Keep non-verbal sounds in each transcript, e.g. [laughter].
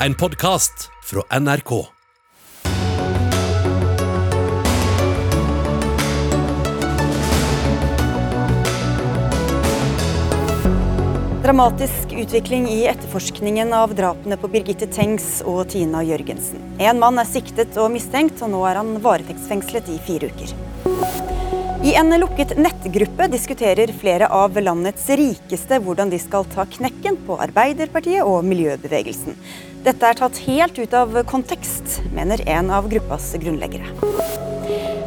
En podkast fra NRK. Dramatisk utvikling i etterforskningen av drapene på Birgitte Tengs og Tina Jørgensen. En mann er siktet og mistenkt, og nå er han varetektsfengslet i fire uker. I en lukket nettgruppe diskuterer flere av landets rikeste hvordan de skal ta knekken på Arbeiderpartiet og miljøbevegelsen. Dette er tatt helt ut av kontekst, mener en av gruppas grunnleggere.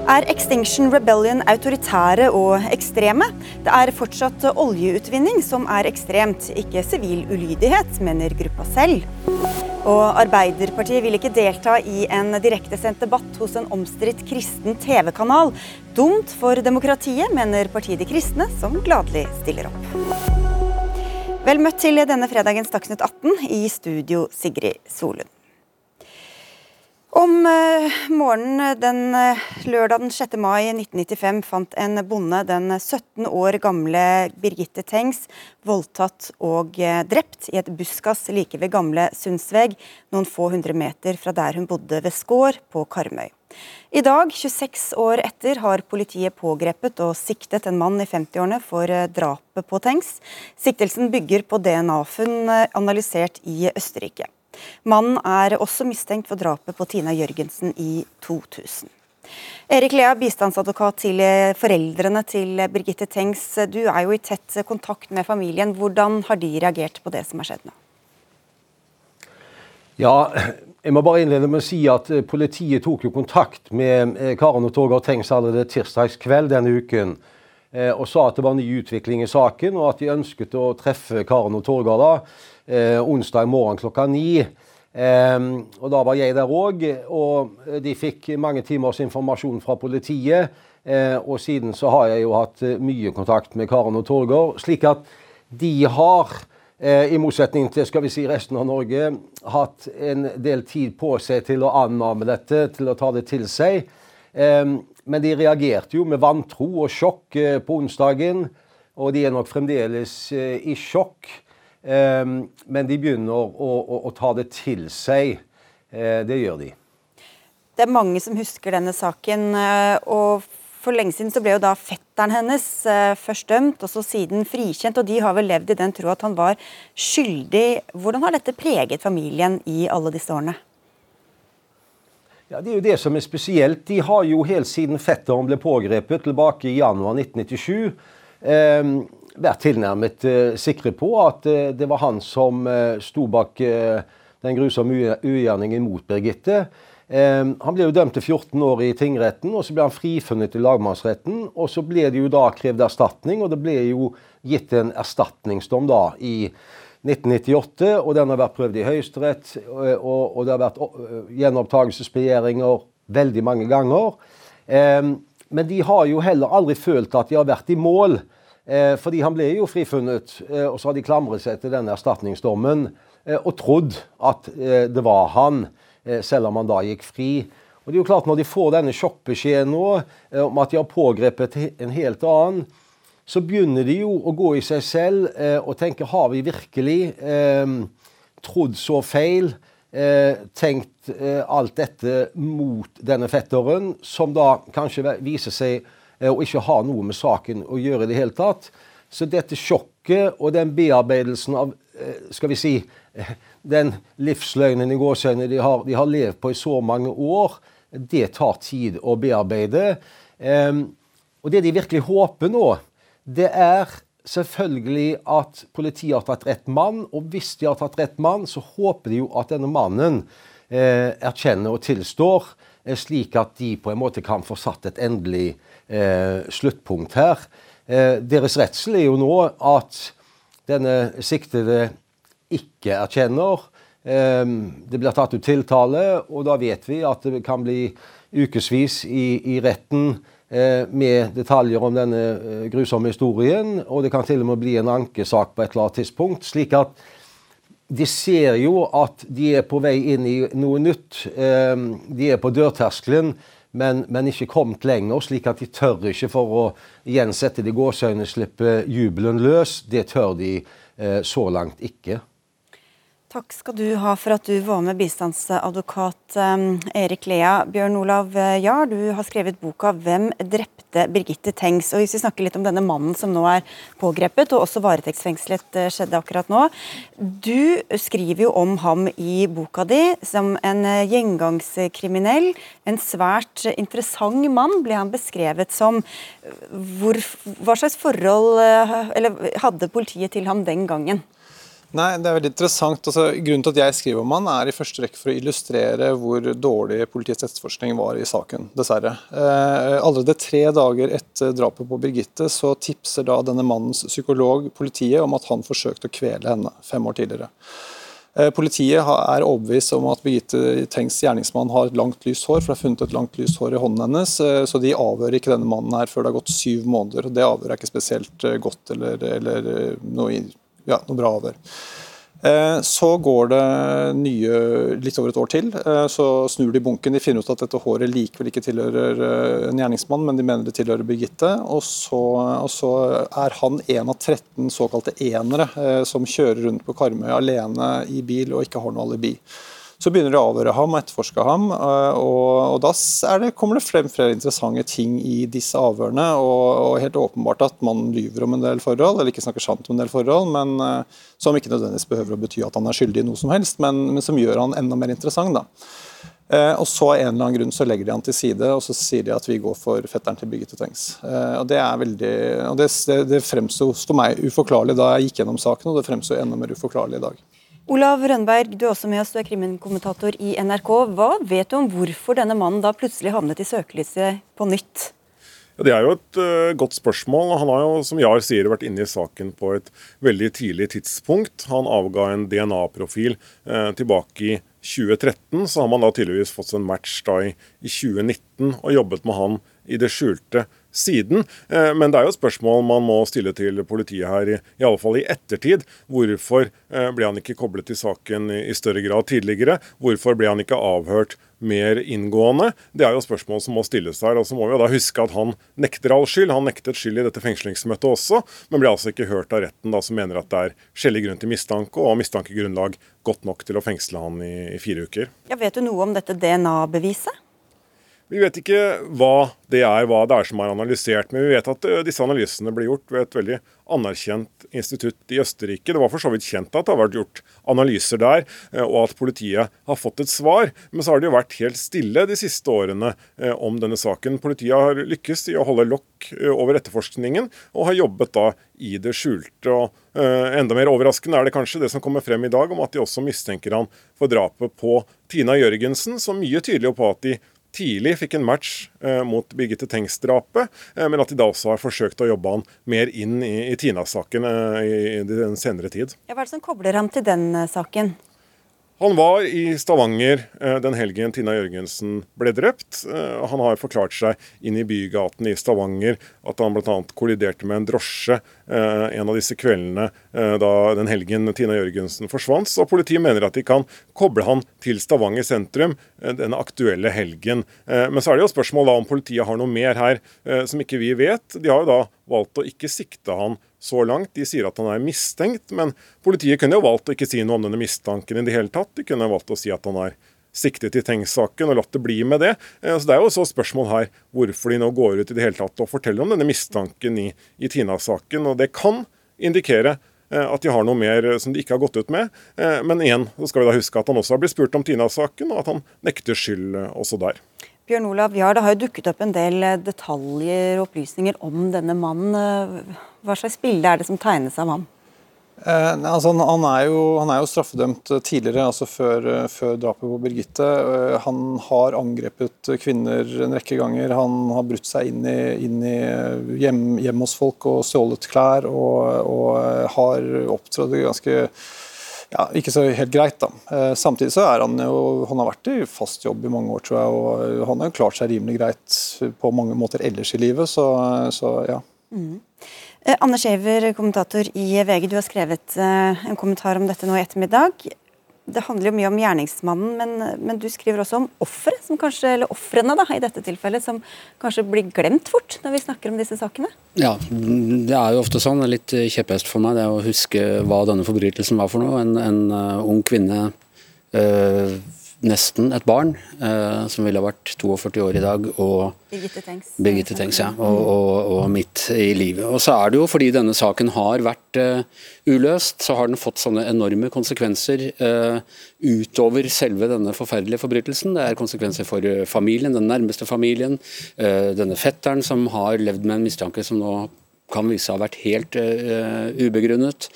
Er Extinction Rebellion autoritære og ekstreme? Det er fortsatt oljeutvinning som er ekstremt, ikke sivil ulydighet, mener gruppa selv. Og Arbeiderpartiet vil ikke delta i en direktesendt debatt hos en omstridt kristen TV-kanal. Dumt for demokratiet, mener partiet De kristne, som gladelig stiller opp. Vel møtt til denne fredagens Dagsnytt 18, i studio Sigrid Solund. Om eh, morgenen den eh, lørdag den 6. mai 1995 fant en bonde den 17 år gamle Birgitte Tengs voldtatt og eh, drept i et buskas like ved gamle Sundsveg, noen få hundre meter fra der hun bodde ved Skår på Karmøy. I dag, 26 år etter, har politiet pågrepet og siktet en mann i 50-årene for drapet på Tengs. Siktelsen bygger på DNA-funn analysert i Østerrike. Mannen er også mistenkt for drapet på Tina Jørgensen i 2000. Erik Lea, bistandsadvokat til foreldrene til Birgitte Tengs. Du er jo i tett kontakt med familien. Hvordan har de reagert på det som har skjedd nå? Ja, jeg må bare innlede med å si at Politiet tok jo kontakt med eh, Karen og Torgeir Tengs allerede tirsdagskveld denne uken. Eh, og sa at det var ny utvikling i saken, og at de ønsket å treffe Karen og Torgeir da eh, onsdag morgen klokka ni. Eh, og Da var jeg der òg, og de fikk mange timers informasjon fra politiet. Eh, og siden så har jeg jo hatt eh, mye kontakt med Karen og Torgård, Slik at de har, eh, i motsetning til skal vi si resten av Norge, hatt en del tid på seg til å annamme dette, til å ta det til seg. Eh, men de reagerte jo med vantro og sjokk på onsdagen, og de er nok fremdeles i sjokk. Ehm, men de begynner å, å, å ta det til seg. Eh, det gjør de. Det er mange som husker denne saken. Eh, og For lenge siden så ble jo da fetteren hennes eh, først dømt, og så siden frikjent. og De har vel levd i den tro at han var skyldig. Hvordan har dette preget familien i alle disse årene? Ja, Det er jo det som er spesielt. De har jo helt siden fetteren ble pågrepet tilbake i januar 1997. Eh, vært tilnærmet uh, sikre på at uh, det var han som uh, sto bak den grusomme ugjerningen mot Birgitte. han ble jo dømt til 14 år i tingretten, og så ble han frifunnet i lagmannsretten. Og så ble det jo da krevd erstatning, og det ble jo gitt en erstatningsdom da i 1998. Og den har vært prøvd i Høyesterett, og, og, det har vært gjenopptakelsesbegjæringer veldig mange ganger. men de har jo heller aldri følt at de har vært i mål. Eh, fordi han ble jo frifunnet, eh, og så har de klamret seg til denne erstatningsdommen eh, og trodd at det var han, selv om han da gikk fri. Og det er jo klart Når de får denne sjokkbeskjeden nå om at de har pågrepet en helt annen, så begynner de jo å gå i seg selv og tenke har vi virkelig trodd så feil? Tenkt alt dette mot denne fetteren, som da kanskje viser seg og ikke har noe med saken å gjøre i det hele tatt. Så dette sjokket og den bearbeidelsen av eh, skal vi si, eh, den livsløgnen i gåsøgne de, de, har levd på i så mange år, det tar tid å bearbeide. Og det de virkelig håper nå, det er selvfølgelig at politiet har tatt rett mann. Og hvis de har tatt rett mann, så håper de jo at denne mannen erkjenner og tilstår, slik at de på en måte kan få satt et endelig eh, sluttpunkt her. Eh, deres redsel er jo nå at denne siktede ikke erkjenner. Eh, det blir tatt ut tiltale, og da vet vi at det kan bli ukevis i, i retten eh, med detaljer om denne eh, grusomme historien. Og det kan til og med bli en ankesak på et eller annet tidspunkt. slik at de ser jo at de er på vei inn i noe nytt. Eh, de er på dørterskelen men, men, ikke kommet lenger, slik at de tør ikke for å igjen sette de gåseøynene slippe jubelen løs. Det tør de eh, så langt ikke. Takk skal du ha for at du var med, bistandsadvokat um, Erik Lea. Bjørn Olav eh, Jahr, du har skrevet boka 'Hvem drepte Birgitte Tengs?' Og Hvis vi snakker litt om denne mannen som nå er pågrepet, og også varetektsfengslet, eh, skjedde akkurat nå. Du skriver jo om ham i boka di som en eh, gjengangskriminell. En svært interessant mann ble han beskrevet som. Hvor, hva slags forhold eller, hadde politiet til ham den gangen? Nei, det er veldig interessant. Altså, grunnen til at jeg skriver om han, er i første rekke for å illustrere hvor dårlig politiets etterforskning var i saken, dessverre. Eh, allerede tre dager etter drapet på Birgitte, så tipser da denne mannens psykolog politiet om at han forsøkte å kvele henne fem år tidligere. Eh, politiet er overbevist om at Birgitte Tengs gjerningsmann har et langt, lyst hår, for det er funnet et langt, lyst hår i hånden hennes. Eh, så de avhører ikke denne mannen her før det har gått syv måneder. Det avhøret er ikke spesielt eh, godt eller, eller noe ja, noe bra over. Eh, så går det nye litt over et år til. Eh, så snur de bunken. De finner ut at dette håret likevel ikke tilhører eh, en gjerningsmann, men de mener det tilhører Birgitte. Og så, og så er han en av 13 såkalte enere som kjører rundt på Karmøy alene i bil og ikke har noe alibi. Så begynner de å avhøre ham og etterforske ham, eh, og, og da det, kommer det frem flere interessante ting i disse avhørene. Og, og, helt åpenbart at man lyver om en del forhold, eller ikke snakker sant om en del forhold, men uh, som ikke nødvendigvis behøver å bety at han er skyldig i noe som helst, men, men som gjør han enda mer interessant. da. Eh, og så av en eller annen grunn så legger de han til side, og så sier de at vi går for fetteren til Birgitte Tengs. Eh, og Det er veldig, og det, det, det fremsto meg uforklarlig da jeg gikk gjennom saken, og det fremsto enda mer uforklarlig i dag. Olav Rønberg, du er også med oss, du er kriminkommentator i NRK. Hva vet du om hvorfor denne mannen da plutselig havnet i søkelyset på nytt? Ja, det er jo et uh, godt spørsmål. Han har jo, som Jahr sier, vært inne i saken på et veldig tidlig tidspunkt. Han avga en DNA-profil uh, tilbake i 2013. Så har man da tydeligvis fått en match da i, i 2019 og jobbet med han i det skjulte siden. Eh, men det er jo et spørsmål man må stille til politiet her, i alle fall i ettertid. Hvorfor eh, ble han ikke koblet til saken i større grad tidligere? Hvorfor ble han ikke avhørt mer inngående? Det er jo spørsmål som må stilles her. Og så må vi jo da huske at han nekter all skyld. Han nektet skyld i dette fengslingsmøtet også, men ble altså ikke hørt av retten, da, som mener at det er skjellig grunn til mistanke og mistankegrunnlag godt nok til å fengsle han i, i fire uker. Ja, vet du noe om dette DNA-beviset? Vi vet ikke hva det er, hva det er som er analysert, men vi vet at eh, disse analysene ble gjort ved et veldig anerkjent institutt i Østerrike. Det var for så vidt kjent at det har vært gjort analyser der, eh, og at politiet har fått et svar. Men så har det jo vært helt stille de siste årene eh, om denne saken. Politiet har lykkes i å holde lokk over etterforskningen, og har jobbet da i det skjulte. og Enda mer overraskende er det kanskje det som kommer frem i dag, om at de også mistenker han for drapet på Tina Jørgensen, som mye tydeligere på at de tidlig fikk en match eh, mot Birgitte Tengs-drapet, eh, men at de da også har forsøkt å jobbe han mer inn i, Tina-saken eh, i, den senere tid. Hva er det som kobler ham til den saken? Han var i Stavanger eh, den helgen Tina Jørgensen ble drept. Eh, han har forklart seg inn i bygaten i Stavanger at han bl.a. kolliderte med en drosje eh, en av disse kveldene da den helgen Tina Jørgensen forsvant. Så politiet mener at de kan koble han til Stavanger sentrum den aktuelle helgen. Men så er det jo spørsmål om politiet har noe mer her som ikke vi vet. De har jo da valgt å ikke sikte han så langt. De sier at han er mistenkt, men politiet kunne jo valgt å ikke si noe om denne mistanken i det hele tatt. De kunne valgt å si at han er siktet i Tengs-saken og latt det bli med det. Eh, så Det er jo så spørsmål her hvorfor de nå går ut i det hele tatt og forteller om denne mistanken i, i Tina-saken. og Det kan indikere eh, at de har noe mer som de ikke har gått ut med. Eh, men igjen så skal vi da huske at han også har blitt spurt om Tina-saken, og at han nekter skyld også der. Bjørn Olav, ja, Det har jo dukket opp en del eh, detaljer og opplysninger om denne mannen. Eh, hva slags bilde er det som tegnes av ham? Eh, altså, han, er jo, han, er jo, straffedømt tidligere, altså før, før, drapet på Birgitte. Eh, han har angrepet kvinner en rekke ganger. Han har brutt seg inn i, inn i hjem, hjem, hos folk og stjålet klær. Og, og har opptrådt ganske ja, ikke så helt greit. da. Eh, samtidig så er han jo Han har vært i fast jobb i mange år, tror jeg, og han har klart seg rimelig greit på mange måter ellers i livet, så, så ja. Mm. Eh, Anne Skjever, kommentator i VG, du har skrevet eh, en kommentar om dette nå i ettermiddag. Det handler jo mye om gjerningsmannen, men, men du skriver også om offeret, eller ofrene i dette tilfellet, som kanskje blir glemt fort når vi snakker om disse sakene? Ja, det er jo ofte sånn. Litt kjepphest for meg det å huske hva denne forbrytelsen var for noe. En, en uh, ung kvinne uh, nesten et barn, eh, som ville vært 42 år i dag, og Birgitte Tengs, Birgitte Tengs ja, og, og, og, midt i livet. Og så er det jo fordi denne saken har vært eh, uløst, så har den fått sånne enorme konsekvenser eh, utover selve denne forferdelige forbrytelsen. Det er konsekvenser for familien, den nærmeste familien, uh, denne fetteren som har levd med en mistanke som nå kan vise seg å ha vært helt uh, ubegrunnet.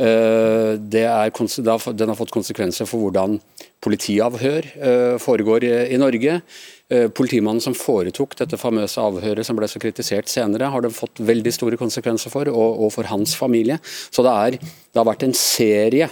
Uh, er, den har fått konsekvenser for hvordan politiavhør uh, foregår i, Norge. Politimannen som foretok dette famøse avhøret som ble så kritisert senere, har det fått veldig store konsekvenser for, og, og for hans familie. Så det, er, det har vært en serie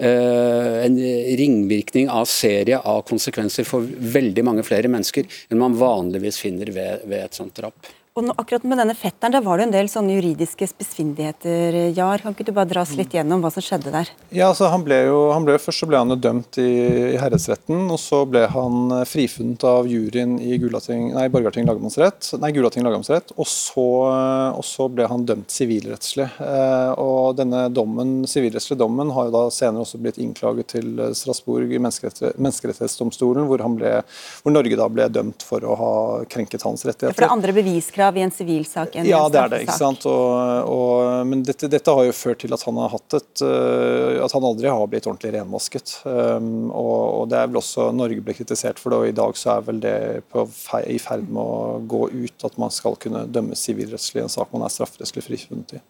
en ringvirkning av serie av konsekvenser for veldig mange flere mennesker enn man vanligvis finner ved, ved et sånt drap. Og nå, akkurat med denne fetteren, der var det en del sånne juridiske spissfindigheter. Jar, kan ikke du bare dra oss litt gjennom hva som skjedde der? Ja, altså han ble jo, han ble, Først så ble han jo dømt i, i herredsretten, og så ble han eh, frifunnet av juryen i Gulating, nei, Borgarting lagmannsrett, nei, Gulating lagmannsrett, og så, eh, og så ble han dømt sivilrettslig. Eh, og denne dommen, sivilrettslige dommen har jo da senere også blitt innklaget til Strasbourg i menneskerettighetsdomstolen, hvor, ble, hvor Norge da ble dømt for å ha krenket hans rettigheter. For det andre beviskrav krav i en sivilsak enn ja, en straffesak. Ja, det er det. ikke sant? Og, og, men dette, dette, har jo ført til at han har hatt et uh, At han aldri har blitt ordentlig renvasket. Um, og, og, det er vel også Norge ble kritisert for det, og i dag så er vel det på, i ferd med å gå ut at man skal kunne dømmes sivilrettslig i en sak man er strafferettslig frifunnet i.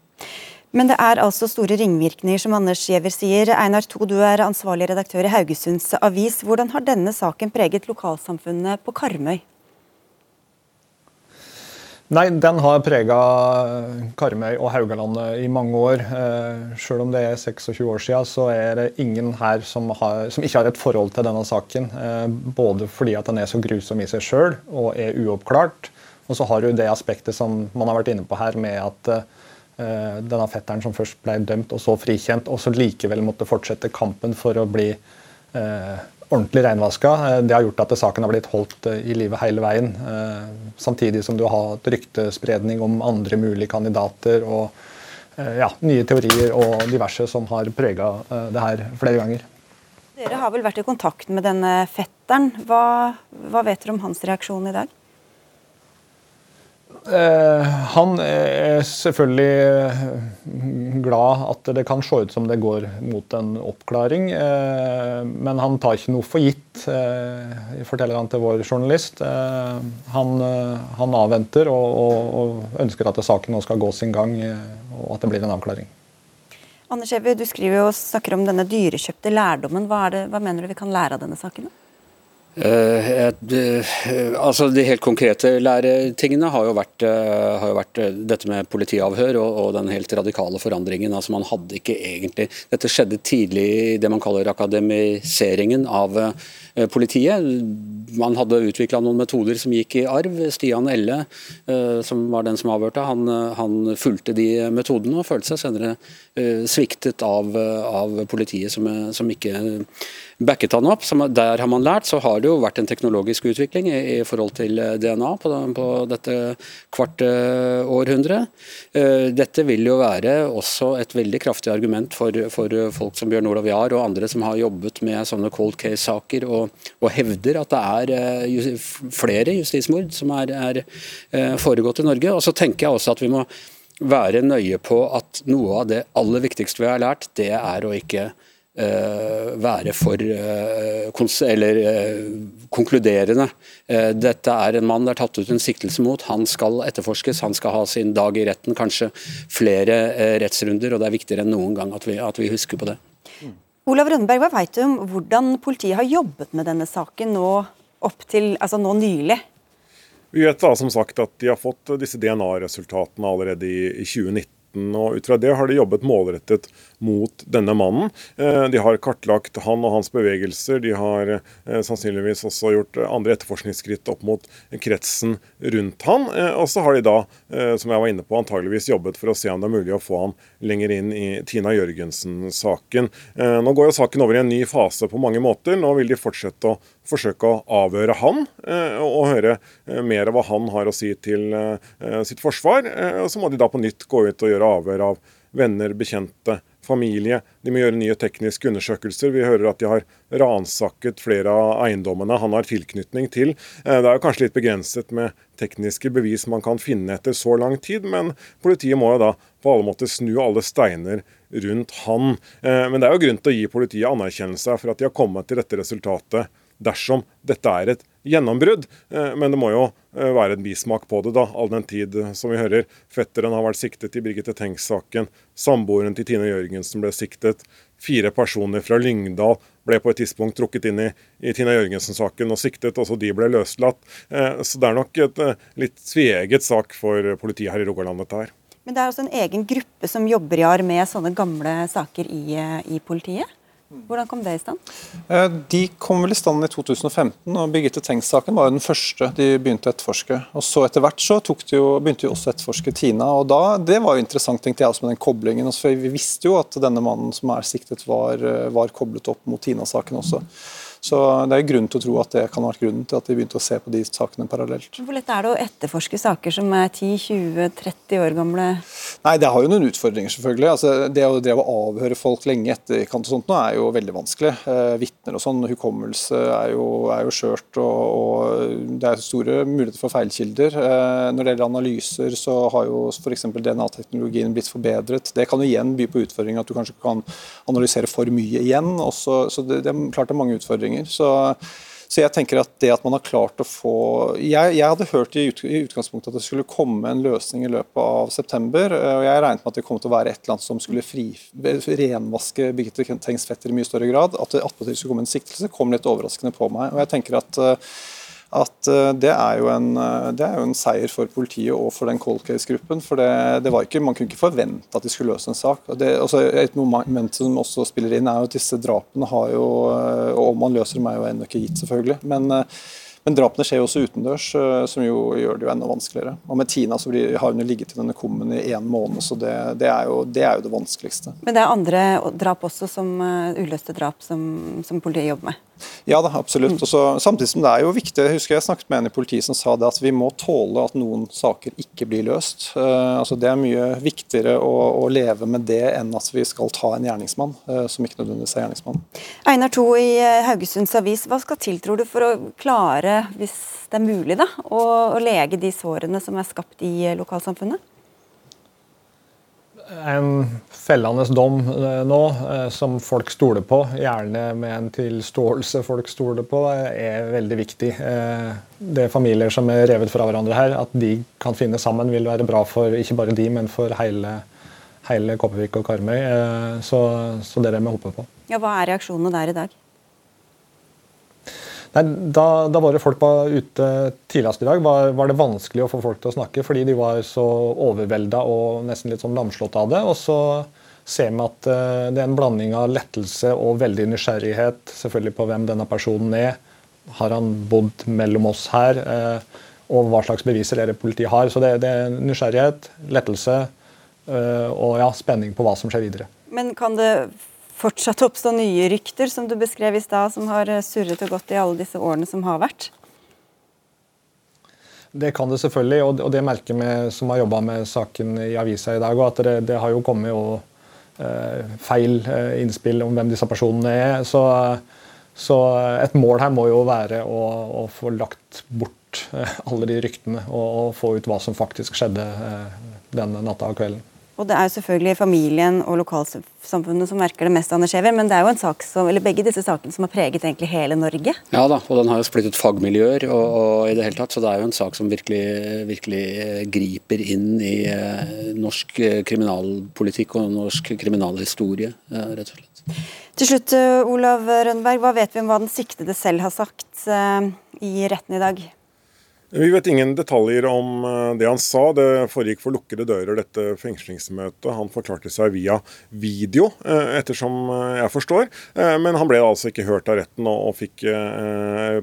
Men det er altså store ringvirkninger, som Anders Giæver sier. Einar To, du er ansvarlig redaktør i Haugesunds Avis. Hvordan har denne saken preget lokalsamfunnet på Karmøy? Nei, Den har prega Karmøy og Haugalandet i mange år. Eh, selv om det er 26 år siden, så er det ingen her som, har, som ikke har et forhold til denne saken. Eh, både fordi at den er så grusom i seg sjøl og er uoppklart. Og så har du det aspektet som man har vært inne på her, med at eh, denne fetteren som først ble dømt og så frikjent, og så likevel måtte fortsette kampen for å bli ordentlig reinvaska. Eh, det har gjort at saken har blitt holdt eh, i live hele veien. Eh, samtidig som du har hatt ryktespredning om andre mulige kandidater og ja, nye teorier og diverse som har prega det her flere ganger. Dere har vel vært i kontakt med denne fetteren. Hva, hva vet dere om hans reaksjon i dag? Eh, han er selvfølgelig eh, glad at det kan se ut som det går mot en oppklaring. Eh, men han tar ikke noe for gitt, forteller han til vår journalist. Han, han avventer og, og, og, ønsker at saken nå skal gå sin gang, og at det blir en avklaring. Anders Evi, du skriver og snakker om denne dyrekjøpte lærdommen. Hva, det, hva mener du vi kan lære av denne saken? Uh, uh, altså De helt konkrete læretingene har jo vært, uh, har jo vært dette med politiavhør og, og, den helt radikale forandringen. altså Man hadde ikke egentlig Dette skjedde tidlig i det man kaller akademiseringen av politiet. Man hadde utvikla noen metoder som gikk i arv. Stian Elle, som var den som avhørte, han, han fulgte de metodene og følte seg senere sviktet av, av politiet, som, som ikke backet han opp. Der har man lært. Så har det jo vært en teknologisk utvikling i, i forhold til eh, DNA på, på dette kvarte århundret. Dette vil jo være også et veldig kraftig argument for, for folk som Bjørn Olav Jahr og andre som har jobbet med sånne cold case-saker og, og, hevder at det er uh, flere justismord som er, er uh, foregått i Norge. Og så tenker jeg også at vi må være nøye på at noe av det aller viktigste vi har lært, det er å ikke Eh, være for eh, eller eh, konkluderende. Dette er en mann det er tatt ut en siktelse mot. Han skal etterforskes, han skal ha sin dag i retten, kanskje flere rettsrunder. og Det er viktigere enn noen gang at vi, at vi husker på det. Olav Rønneberg, hva vet du om hvordan politiet har jobbet med denne saken nå, til, altså nå nylig? Vi vet da som sagt at de har fått disse DNA-resultatene allerede i 2019. og Ut fra det har de jobbet målrettet mot denne mannen. Eh, de har kartlagt han og hans bevegelser. De har eh, sannsynligvis også gjort andre etterforskningsskritt opp mot kretsen rundt han. Og så har de da, som jeg var inne på, antageligvis jobbet for å se om det er mulig å få han lenger inn i Tina Jørgensen-saken. Nå går jo saken over i en ny fase på mange måter. Nå vil de fortsette å forsøke å avhøre han og høre mer av hva han har å si til sitt forsvar. Og så må de da på nytt gå ut og gjøre avhør av venner, bekjente, familie. De må gjøre nye tekniske undersøkelser. Vi hører at de har ransaket flere av eiendommene han har tilknytning til. Eh, det er kanskje litt begrenset med tekniske bevis man kan finne etter så lang tid, men politiet må jo da på alle måter snu alle steiner rundt han. Eh, men det er jo grunn til å gi politiet anerkjennelse for at de har kommet til dette resultatet dersom dette er et gjennombrudd. Eh, men det må jo eh, være en bismak på det, da, all den tid eh, som vi hører. Fetteren har vært siktet i Birgitte Tengs-saken. Samboeren til Tine Jørgensen ble siktet. Fire personer fra Lyngdal ble på et tidspunkt trukket inn i, i Tina Jørgensen-saken og siktet. Også de ble løslatt. Så det er nok et litt sveget sak for politiet her i Rogaland, dette her. Men det er også en egen gruppe som jobber i AR med sånne gamle saker i, i politiet? Hvordan kom det i stand? Eh, de kom vel i stand i 2015. og Birgitte Tengs-saken var jo den første de begynte å etterforske. Og så Etter hvert så de jo, begynte de også å etterforske Tina. og da, Det var jo interessant, tenkte jeg også med den koblingen. For Vi visste jo at denne mannen som er siktet, var, eh, var koblet opp mot Tina-saken også. Så Det er grunn til å tro at det kan ha vært grunnen til at de begynte å se på de sakene parallelt. Hvor lett er det å etterforske saker som er 10-20-30 år gamle? Nei, Det har jo noen utfordringer, selvfølgelig. Altså, det å dreve avhøre folk lenge etterkant og sånt nå er jo veldig vanskelig. Eh, Vitner og sånn, hukommelse er jo, er jo skjørt, og, og, det er store muligheter for feilkilder. Eh, når det gjelder analyser, så har jo f.eks. DNA-teknologien blitt forbedret. Det kan jo igjen by på utfordringer at du kanskje kan analysere for mye igjen. Også, så det, det er klart det er mange utfordringer utfordringer. Så, så, jeg tenker at det at man har klart å få Jeg, jeg hadde hørt i, ut, i, utgangspunktet at det skulle komme en løsning i løpet av september. Eh, og Jeg regnet med at det kom til å være et eller annet som skulle fri, renvaske Birgitte Tengs fetter i mye større grad. At det attpåtil skulle komme en siktelse, kom litt overraskende på meg. og jeg tenker at uh, at eh, det er, en, eh, det er, jo en, seier for politiet og for den cold case-gruppen. for det, det, var ikke, Man kunne ikke forvente at de skulle løse en sak. Det, altså et moment som også spiller inn, er jo at disse drapene har jo eh, Og om man løser dem, er jo ennå ikke gitt, selvfølgelig. Men men drapene skjer jo også utendørs, som jo gjør det jo enda vanskeligere. Og med Tina så blir, har hun jo ligget i denne kummen i én måned, så det, er jo, det, er jo, det vanskeligste. Men det er andre drap også, som uløste drap, som, som, politiet jobber med? Ja da, absolutt. Mm. Også, samtidig som det er jo viktig, jeg husker jeg snakket med en i politiet som sa det at vi må tåle at noen saker ikke blir løst. Uh, altså Det er mye viktigere å, å, leve med det enn at vi skal ta en gjerningsmann uh, som ikke nødvendigvis er gjerningsmann. Einar To i Haugesunds Avis, hva skal til, tror du, for å klare hvis det er mulig, da, å, å lege de sårene som er skapt i eh, lokalsamfunnet? En fellende dom eh, nå, eh, som folk stoler på, gjerne med en tilståelse folk stoler på, er veldig viktig. Det er familier som er revet fra hverandre her. At de kan finne sammen, vil være bra for ikke bare de, men for hele, hele Kopervik og Karmøy. Så, så det er det vi håper på. Ja, hva er reaksjonene der i dag? Nei, da, da våre folk var ute tidligst i dag, var, var, det vanskelig å få folk til å snakke fordi de var så overvelda og nesten litt sånn lamslått av det. Og så ser vi at uh, det er en blanding av lettelse og veldig nysgjerrighet selvfølgelig på hvem denne personen er. Har han bodd mellom oss her? Uh, og hva slags beviser er det politiet har. Så det, det er nysgjerrighet, lettelse uh, og ja, spenning på hva som skjer videre. Men kan det fortsatt oppstå nye rykter, som du beskrev i stad, som har eh, surret og gått i alle disse årene som har vært? Det kan det selvfølgelig, og det merker vi som har jobba med saken i avisa i dag. og at Det, det har jo kommet jo, eh, feil eh, innspill om hvem disse personene er. Så, så, et mål her må jo være å, å få lagt bort eh, alle de ryktene og, og, få ut hva som faktisk skjedde eh, denne natta og kvelden. Og det er jo selvfølgelig familien og lokalsamfunnet som merker det mest, Skjever, men det er jo en sak som, eller begge disse sakene som har preget egentlig hele Norge? Ja da, og den har jo splittet fagmiljøer og, og i det hele tatt, så det er jo en sak som virkelig, virkelig eh, griper inn i eh, norsk eh, kriminalpolitikk og norsk kriminalhistorie, rett og slett. Til slutt, Olav Rønberg, hva vet vi om hva den siktede selv har sagt i retten i dag? Vi vet ingen detaljer om eh, det han sa. Det foregikk for lukkede dører, dette fengslingsmøtet. Han forklarte seg via video, eh, ettersom eh, jeg forstår. Men han ble altså ikke hørt av retten, og fikk,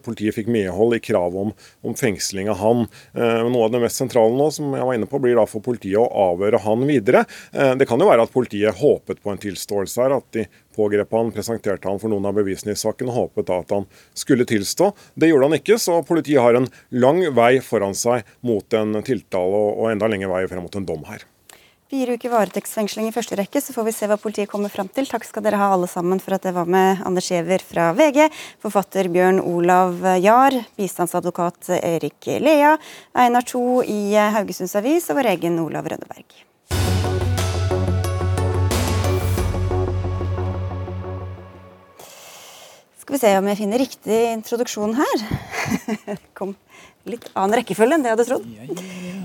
politiet fikk medhold i kravet om, om, fengsling av han. Noe av det mest sentrale nå, som jeg var inne på, blir da for politiet å avhøre han videre. Det kan jo være at politiet håpet på en tilståelse her, at de pågrep han, presenterte han for noen av bevisene i saken og håpet da at han skulle tilstå. Det gjorde han ikke, så politiet har en lang vei foran seg mot en tiltale og enda lengre vei frem mot en dom her. Fire uker varetektsfengsling i første rekke, så får vi se hva politiet kommer fram til. Takk skal dere ha alle sammen for at jeg var med Anders Giæver fra VG, forfatter Bjørn Olav Jahr, bistandsadvokat Erik Lea, Einar To i Haugesunds Avis og vår egen Olav Rønneberg. Skal vi se om jeg finner riktig introduksjon her. [laughs] Kom litt annen rekkefølge enn det jeg hadde trodd.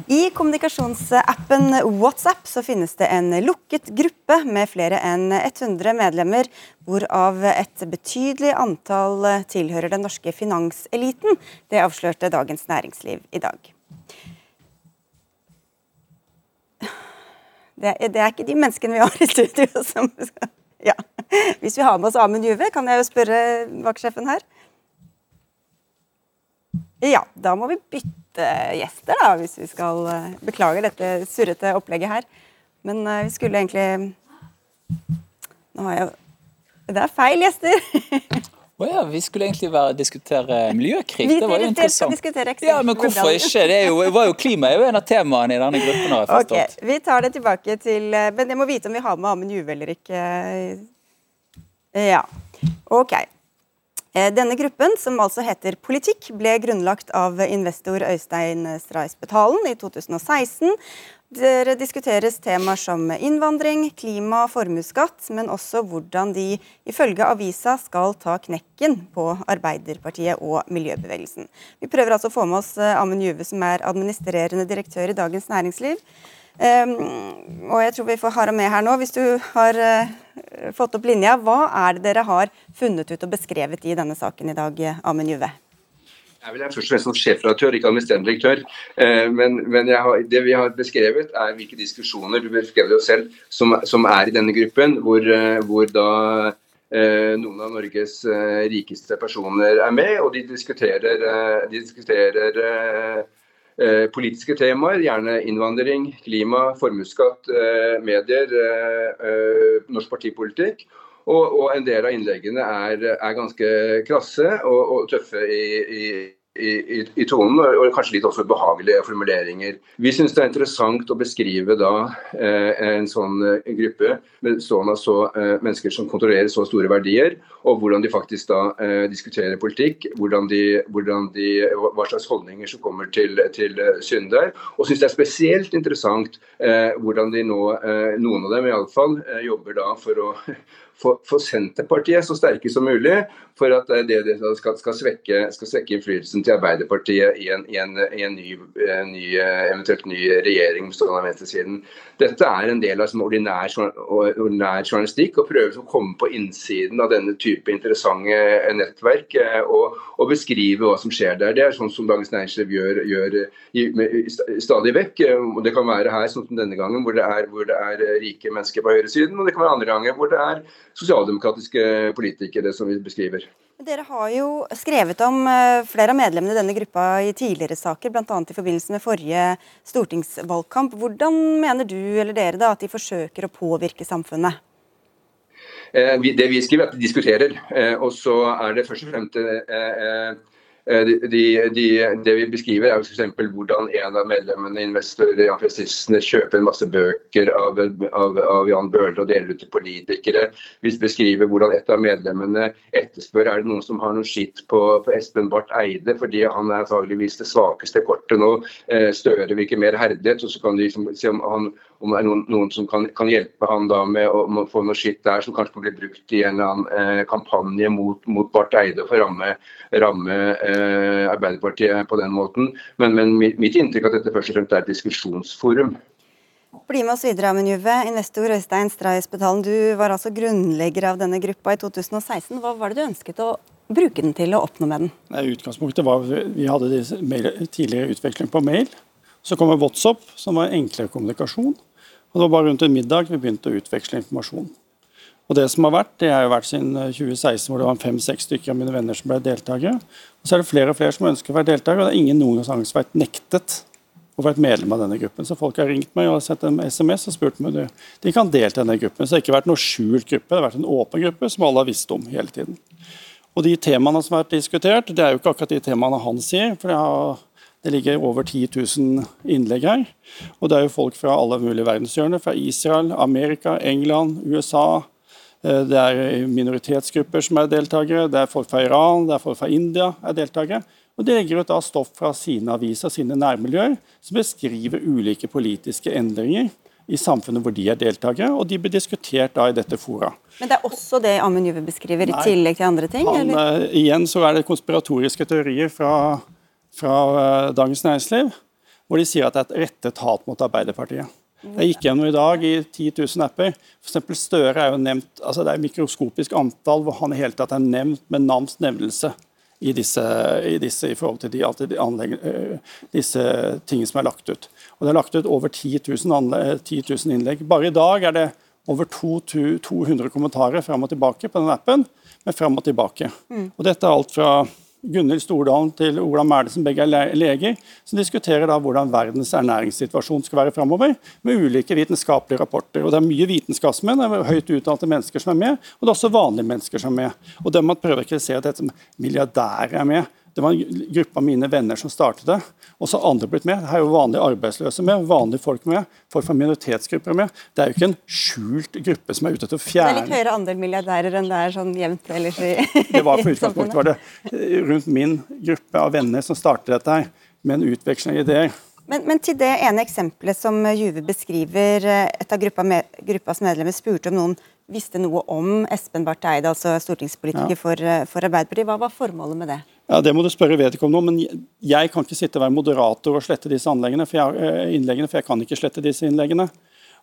I kommunikasjonsappen WhatsApp så finnes det en lukket gruppe med flere enn 100 medlemmer, hvorav et betydelig antall tilhører den norske finanseliten. Det avslørte Dagens Næringsliv i dag. Det er, det er ikke de menneskene vi har i studio som skal ja. Hvis vi har med oss Amund Juve, kan jeg jo spørre vaktsjefen her. Ja, da må vi bytte gjester, da, hvis vi skal eh, beklage dette surrete opplegget her. Men uh, vi skulle egentlig Nå har jeg Det er feil gjester! [laughs] Oh ja, vi skulle egentlig være, diskutere miljøkrig. Vi, det var jo interessant. Ja, men hvorfor ikke? Det, jo, var jo Klima er jo en av temaene i denne gruppen. har jeg forstått. Okay, vi tar det tilbake til eh, Men jeg må vite om vi har med Amund Juve eller ikke. Ja, ok. Eh, denne gruppen, som altså heter Politikk, ble grunnlagt av investor Øystein Straisbetalen i 2016. Der diskuteres temaer som innvandring, klima, og formuesskatt, men også hvordan de ifølge avisa skal ta knekken på Arbeiderpartiet og miljøbevegelsen. Vi prøver altså å få med oss eh, Amund Juve, som er administrerende direktør i Dagens Næringsliv. Um, og jeg tror vi får hara med her nå. Hvis du har uh, fått opp linja, hva er det dere har funnet ut og beskrevet i denne saken i dag, Amund Juve? Jeg vil først og fremst som sjefredaktør, ikke administrerende direktør. Eh, men, men har, det vi har beskrevet, er hvilke diskusjoner du beskrev det selv, som, som, er i denne gruppen, hvor, eh, hvor da eh, noen av Norges rikeste personer er med, og de diskuterer, de diskuterer politiske temaer, gjerne innvandring, klima, formuesskatt, medier, norsk partipolitikk. Og, og, en del av innleggene er, er ganske krasse og, og tøffe i, i i, i, tonen, og kanskje litt også behagelige formuleringer. Vi syns det er interessant å beskrive da eh, en sånn eh, gruppe bestående av så, eh, mennesker som kontrollerer så store verdier, og hvordan de faktisk da eh, diskuterer politikk, hvordan de, hvordan de, hva slags holdninger som kommer til, til syne Og syns det er spesielt interessant eh, hvordan de nå, eh, noen av dem iallfall, eh, jobber da for å få Senterpartiet så sterke som mulig, for at det, det skal, skal, svekke, skal, svekke, innflytelsen til Arbeiderpartiet i en, i en, i en ny, ny, eventuelt ny regjering bestående av venstresiden. Dette er en del av som ordinær, ordinær journalistikk, og prøver å komme på innsiden av denne type interessante nettverk eh, og, og, beskrive hva som skjer der. Det er sånn som Dagens Næringsliv gjør, gjør stadig vekk. Det kan være her, sånn som denne gangen, hvor det, er, hvor det er rike mennesker på høyresiden, og det kan være andre ganger hvor det er sosialdemokratiske politikere som vi beskriver. Dere har jo skrevet om eh, flere av medlemmene i denne gruppa i tidligere saker, bl.a. i forbindelse med forrige stortingsvalgkamp. Hvordan mener du eller dere da at de forsøker å påvirke samfunnet? Eh, det vi skriver, er at de diskuterer. Eh, og så er det først og fremst Eh, de, de, det vi beskriver er f.eks. hvordan en av medlemmene investorer anarkistene kjøper en masse bøker av, av, av Jan Bøhler og deler ut til politikere. Vi beskriver hvordan et av medlemmene etterspør er det noen som har noe skitt på, på Espen Barth Eide, fordi han er antageligvis det svakeste kortet nå. Eh, Støre virker mer herdighet, og så kan de liksom, se om, han, om, det er noen, noen som kan, kan, hjelpe han da med å, med å, få noe skitt der som kanskje kan bli brukt i en eller annen eh, kampanje mot, mot Barth Eide for å ramme, ramme eh, Arbeiderpartiet på den måten. Men, men mitt inntrykk er at dette først og fremst er et diskusjonsforum. Bli med oss videre, Amund Juve. Investor Øystein Straisbetalen, du var altså grunnlegger av denne gruppa i 2016. Hva var det du ønsket å bruke den til å oppnå med den? Nei, utgangspunktet var Vi hadde tidligere utveksling på mail. Så kommer WhatsApp, som var enklere kommunikasjon. Og Det var bare rundt en middag vi begynte å utveksle informasjon. Og Det som har vært, det har jo vært siden 2016, hvor det var fem-seks stykker av mine venner som ble deltakere. Og Så er det flere og flere som ønsker å være deltakere, og det er ingen noen gang som har vært nektet å være medlem av denne gruppen. Så folk har ringt meg og sett en SMS og spurt om de kan delta i denne gruppen. Så det har ikke vært noe skjult gruppe, det har vært en åpen gruppe som alle har visst om hele tiden. Og de temaene som har vært diskutert, det er jo ikke akkurat de temaene han sier. for det, har, det ligger over 10 000 innlegg her. Og det er jo folk fra alle mulige verdenshjørner. Fra Israel, Amerika, England, USA. Eh, det er minoritetsgrupper som er deltakere. Det er folk fra Iran, det er folk fra India er deltakere. Og De legger ut da stoff fra sine aviser og sine nærmiljøer som beskriver ulike politiske endringer i samfunnet hvor de er deltakere, og de blir diskutert da i dette fora. Men det er også det Amund Juve beskriver, Nei, i tillegg til andre ting? Han, uh, igjen så er det konspiratoriske teorier fra, fra uh, Dagens Næringsliv, hvor de sier at det er et rettet hat mot Arbeiderpartiet. Jeg gikk gjennom i dag i 10 000 apper. For Støre er jo nevnt, altså det er mikroskopisk antall hvor han i hele tatt er nevnt med navns nevnelse i disse, i disse, i forhold til de, de anlegg, eh, disse tingene som er lagt ut. Og Det er lagt ut over 10 000, anlegg, 10 000 innlegg. Bare i dag er det over 200 kommentarer fram og tilbake på den appen, men fram og tilbake. Mm. Og Dette er alt fra Gunhild Stordalen til Ola Mæle, som begge er leger, som diskuterer da hvordan verdens ernæringssituasjon skal være framover, med ulike vitenskapelige rapporter. Og Det er mye vitenskapsmenn, det er høyt utdannede mennesker som er med, og det er også vanlige mennesker som er med. Og det man prøver å kritisere at dette milliardærer er med, det var en gruppe av mine venner som startet det. Og så har andre blitt med. Her er jo vanlige arbeidsløse med, vanlige folk med, folk fra minoritetsgrupper med. Det er jo ikke en skjult gruppe som er ute etter å fjerne Det er litt høyere andel milliardærer enn det er sånn jevnt ellers i [laughs] Det var på utgangspunktet var det rundt min gruppe av venner som startet dette her, med en utveksling av ideer. Men, men, til det ene eksempelet som Juve beskriver, et av gruppa med, gruppas medlemmer spurte om noen visste noe om Espen Barth Eide, altså stortingspolitiker ja. for, for Arbeiderpartiet. Hva var formålet med det? Ja, Det må du spørre vedkommende om, men jeg kan ikke sitte og være moderator og slette disse anleggene, for jeg, eh, innleggene, for jeg kan ikke slette disse innleggene.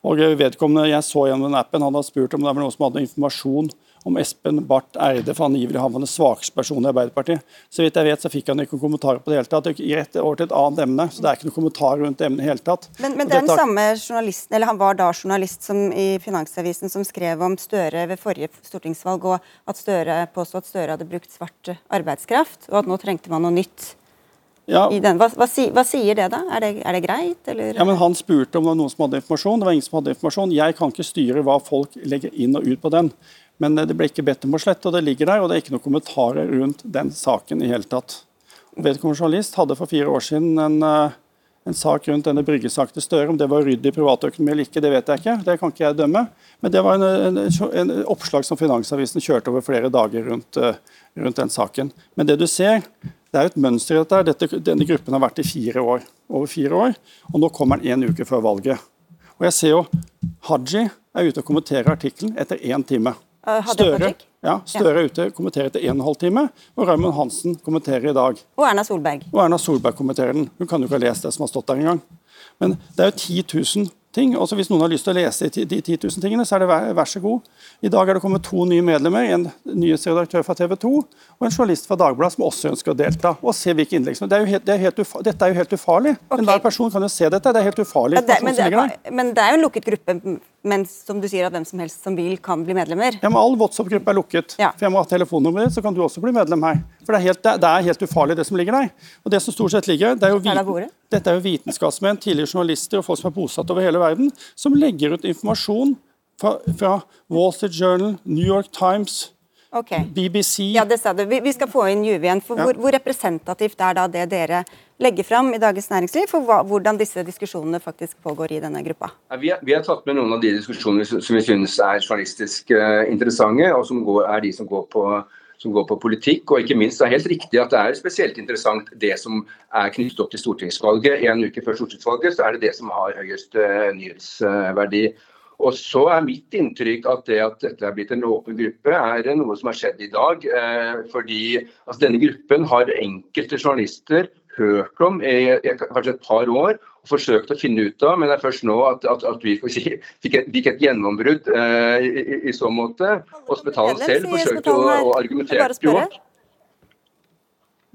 Og vedkommende jeg så gjennom den appen, han hadde spurt om det var noen som hadde informasjon om Espen Barth Eide, for angivelig han var den svakeste personen i Arbeiderpartiet. Så vidt jeg vet, så fikk han ikke noen kommentarer på det hele tatt. Rett over til et annet emne, så det er ikke noen kommentar rundt emnet i hele tatt. Men, men det er den samme journalisten, eller han var da journalist som i Finansavisen som skrev om Støre ved forrige stortingsvalg, og at Støre påstod at Støre hadde brukt svart arbeidskraft, og at nå trengte man noe nytt. Ja. Hva, hva, hva, sier det, da? Er det, er det greit? Eller? Ja, men Han spurte om det var noen som hadde informasjon. Det var ingen som hadde informasjon. Jeg kan ikke styre hva folk legger inn og ut på den. Men eh, det ble ikke bedt om å slette, og det ligger der. Og det er ikke noen kommentarer rundt den saken i hele tatt. Vedkommende journalist hadde for fire år siden en, eh, en sak rundt denne bryggesaken til Støre. Om det var ryddig privatøkonomi eller ikke, det vet jeg ikke. Det kan ikke jeg dømme. Men det var en, en, en oppslag som Finansavisen kjørte over flere dager rundt, eh, rundt, den saken. Men det du ser, det er jo et mønster i dette. dette. Denne gruppen har vært i fire år, over fire år, og nå kommer den én uke før valget. Og jeg ser jo Haji er ute og kommenterer artikkelen etter én time. Støre, ja, Støre er ute kommenterer etter 1 12 time, og Raymond Hansen kommenterer i dag. Og Erna Solberg. Og Erna Solberg kommenterer den. Hun kan jo ikke ha lest det som har stått der engang. Men det er jo 10 000 ting. Også hvis noen har lyst til å lese de 10 000 tingene, så er det vær, vær så god. I dag er det kommet to nye medlemmer, en nyhetsredaktør fra TV 2 og en journalist fra Dagbladet som også ønsker å delta. og se hvilke innlegg som det er helt, det er helt ufa, Dette er jo helt ufarlig. Okay. Enhver person kan jo se dette. Det er helt ufarlig. Det, men, det, men, det, er jo en lukket gruppe, men som du sier at hvem som helst som vil, kan bli medlemmer? Ja, men All WhatsApp-gruppe er lukket. Ja. For jeg må ha telefonnummeret ditt, så kan du også bli medlem her. For det er, helt, det er, helt, ufarlig, det som ligger der. Og det som stort sett ligger det er jo viten, Dette er jo vitenskapsmenn, tidligere journalister og folk som er bosatt over hele verden, som legger ut informasjon fra, fra Wall Street Journal, New York Times, okay. BBC Ja, det sa du. Vi, vi skal få inn Juve igjen. for ja. hvor, hvor, representativt er da det dere legger fram i Dagens Næringsliv, for hva, hvordan disse diskusjonene faktisk pågår i denne gruppa? Ja, vi, har, vi, har, tatt med noen av de diskusjonene som vi synes er journalistisk uh, interessante, og som går, er de som går på som går på politikk. Og ikke minst det er helt riktig at det er spesielt interessant det som er knyttet opp til stortingsvalget. En uke før stortingsvalget så er det det som har høyest uh, nyhetsverdi. Og så er mitt inntrykk at det at dette er blitt en åpen gruppe, er noe som har skjedd i dag. Eh, fordi altså, denne gruppen har enkelte journalister hørt om i, i kanskje et par år og forsøkt å finne ut av, men det er først nå at, at, at vi si, fikk, et, fikk, et, gjennombrudd eh, i, i, så måte. Og Spetalen selv forsøkte å, å argumentere jo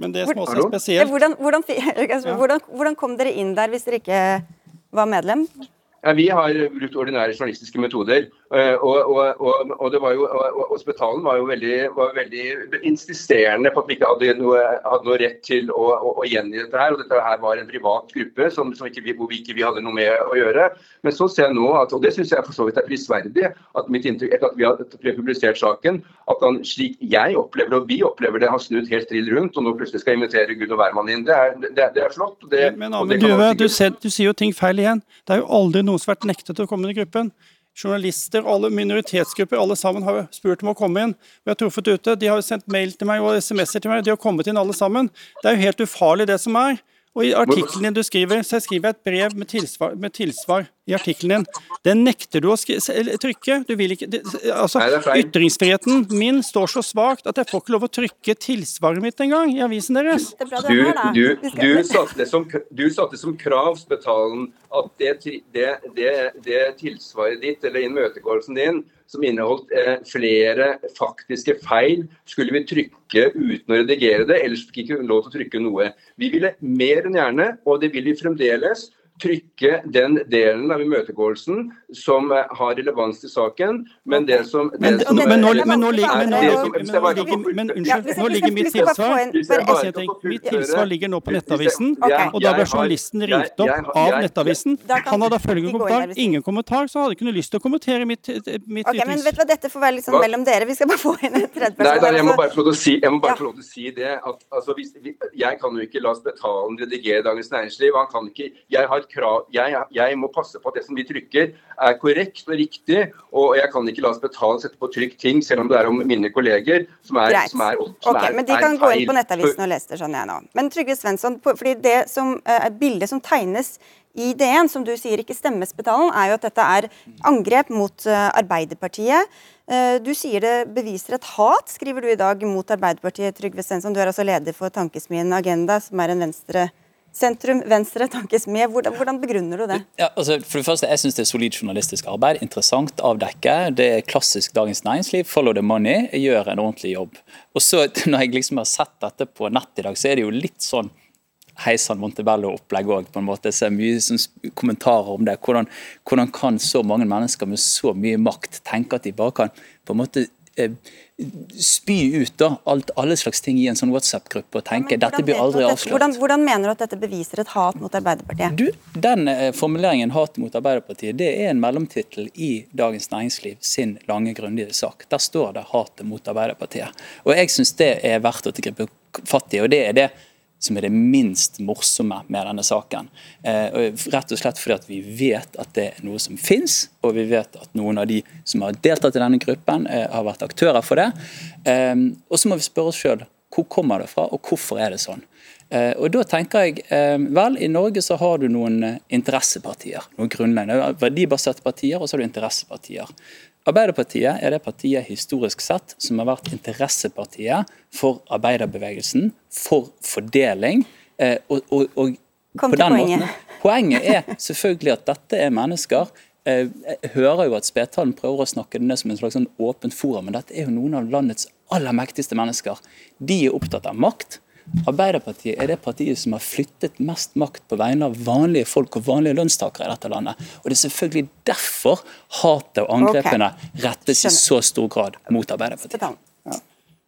Men det som også er? Spesielt Hvordan, hvordan, [laughs] hvordan, hvordan kom dere inn der hvis dere ikke var medlem? Ja, vi har brukt ordinære journalistiske metoder. eh, Og, og, og, og, det var jo, og, og var jo veldig, var veldig insisterende på at vi ikke hadde noe, hadde noe rett til å, å, å gjengi dette her. og Dette her var en privat gruppe som, som ikke, hvor vi ikke vi hadde noe med å gjøre. Men så ser jeg nå, at, og det syns jeg for så vidt er prisverdig, at mitt inntrykk etter at vi har publisert saken, at han slik jeg opplever og vi opplever det, har snudd helt trill rundt og nå plutselig skal invitere Gud og hvermann inn. Det er, det, det er flott. Det, Men men, Duve, du, ser, du sier jo ting feil igjen. Det er jo aldri noen som har vært nektet å komme inn i gruppen. Journalister, alle minoritetsgrupper, alle sammen har spurt om å komme inn. Vi har truffet ute. De har sendt mail til meg og SMS-er til meg. De har kommet inn alle sammen. Det er jo helt ufarlig det som er. Og i artikkelen din du skriver, så skriver jeg et brev med tilsvar, med tilsvar i artikkelen din. Den nekter du å skri trykke. Du vil ikke, det, altså, Nei, ytringsfriheten min står så svakt at jeg får ikke lov å trykke tilsvaret mitt engang i avisen deres. Er Du, du, du, satte det som, du satte som krav, Spetalen, at det, det, det, det tilsvaret ditt, eller imøtegåelsen din, som inneholdt eh, flere faktiske feil, skulle vi trykke uten å redigere det, ellers fikk vi ikke lov til å trykke noe. Vi ville mer enn gjerne, og det vil vi fremdeles, trykke den delen av imøtegåelsen som eh, har relevans til saken, men det som Men, det som men, nå, er- ligger- nå, er ligger- jeg mitt tilsvar jeg jeg mitt tilsvar ligger nå på Nettavisen, og da ble jeg journalisten ringt opp av Nettavisen. Han hadde følgende kommentar. Ingen kommentar, så han hadde ikke noe lyst til å kommentere mitt, men vet du hva, Dette får være litt sånn mellom dere. Vi skal bare få inn en tredje Nei, da, jeg må bare få lov til å si, jeg må bare Ja. få lov til å si det. At, altså, hvis, jeg kan jo ikke la Spetalen redigere Dagens Næringsliv. Han kan ikke, jeg, har et krav, jeg, jeg må passe på at det som vi trykker er korrekt og riktig. Og jeg kan ikke la Spetalen sette på trykk ting, selv om det er om mine kolleger, som er, Greit. som er, som Ok, er, men De kan gå inn på Nettavisen og lese det, skjønner jeg nå. Men Trygve Svensson, fordi det som, eh, bildet som tegnes i DN, som du sier ikke stemmer, Spetalen, er jo at dette er angrep mot eh, Arbeiderpartiet. Eh, Du sier det beviser et hat, skriver du i dag, mot Arbeiderpartiet. Trygve Svensson, du er altså leder for Tankesmien Agenda, som er en venstre sentrum-venstre tankesmie. Hvordan, hvordan begrunner du det? Ja, altså, for det første, Jeg syns det er solid journalistisk arbeid. Interessant avdekke. Det er klassisk Dagens Næringsliv. Follow the money. Gjør en ordentlig jobb. Og så, [laughs] Når jeg liksom har sett dette på nett i dag, så er det jo litt sånn Heisan Montebello-opplegg òg, på en måte. Jeg ser mye sånn kommentarer om det. Hvordan, hvordan kan så mange mennesker med så mye makt tenke at de bare kan på en måte spy ut da, alt, alle slags ting i en sånn WhatsApp-gruppe og tenke ja, dette blir aldri dette- avslørt. Hvordan, hvordan mener du at dette beviser et hat mot Arbeiderpartiet? Du, Den eh, formuleringen 'hat mot Arbeiderpartiet' det er en mellomtittel i Dagens Næringsliv sin lange, grundige sak. Der står det 'hatet mot Arbeiderpartiet'. Og Jeg syns det er verdt å gripe fatt i, og det er det som er det minst morsomme med denne saken. Eh, rett og slett fordi at vi vet at det er noe som fins, og vi vet at noen av de som har deltatt i denne gruppen, eh, har vært aktører for det. Eh, og så må vi spørre oss sjøl hvor kommer det fra, og hvorfor er det sånn. Og da tenker jeg, vel, I Norge så har du noen interessepartier. Noen grunnleggende verdibaserte partier, og så har du interessepartier. Arbeiderpartiet er det partiet historisk sett som har vært interessepartiet for arbeiderbevegelsen, for fordeling. eh, og, og, og Kom på til den poenget. måten- Poenget er selvfølgelig at dette er mennesker eh, Jeg hører jo at Spetalen prøver å snakke det ned som en slags sånn åpent forum, men dette er jo noen av landets aller mektigste mennesker. De er opptatt av makt. Arbeiderpartiet er det partiet som har flyttet mest makt på vegne av vanlige folk og vanlige lønnstakere i dette landet. Og det er selvfølgelig derfor hatet og angrepene rettes i så stor grad mot Arbeiderpartiet.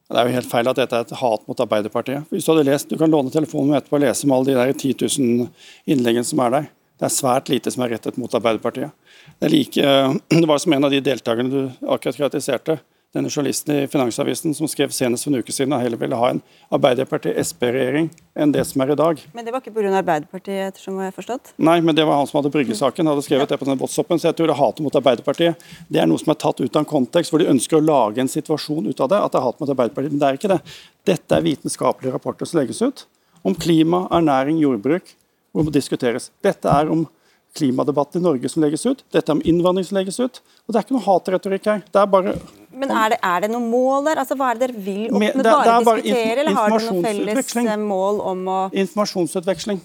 Det er jo helt feil at dette er et hat mot Arbeiderpartiet. Hvis Du hadde lest, du kan låne telefonen min etterpå og lese om alle de der 10 000 innleggene som er der. Det er svært lite som er rettet mot Arbeiderpartiet. Det, er like, [clears throat] det var som en av de deltakerne du akkurat kritiserte, denne journalisten i Finansavisen som skrev senest for en uke siden at heller ville ha en Arbeiderparti-Sp-regjering enn det som er i dag. Men det var ikke pga. Arbeiderpartiet, ettersom jeg har forstått? Nei, men det var han som hadde bryggesaken, hadde skrevet det på den WhatsAppen. Så jeg tror det hatet mot Arbeiderpartiet det er noe som er tatt ut av en kontekst, hvor de ønsker å lage en situasjon ut av det. At det er hat mot Arbeiderpartiet. Men det er ikke det. Dette er vitenskapelige rapporter som legges ut. Om klima, ernæring, jordbruk, hvor det diskuteres. Dette er om klimadebatten i Norge som legges ut. Dette er om innvandring som legges ut. Og det er ikke noe hatretorikk her. Det er bare Men er det, er det noe mål der? Altså, Hva er det dere vil oppnå? Bare, er bare diskutere, eller har dere noe felles eh, mål om å informasjonsutveksling.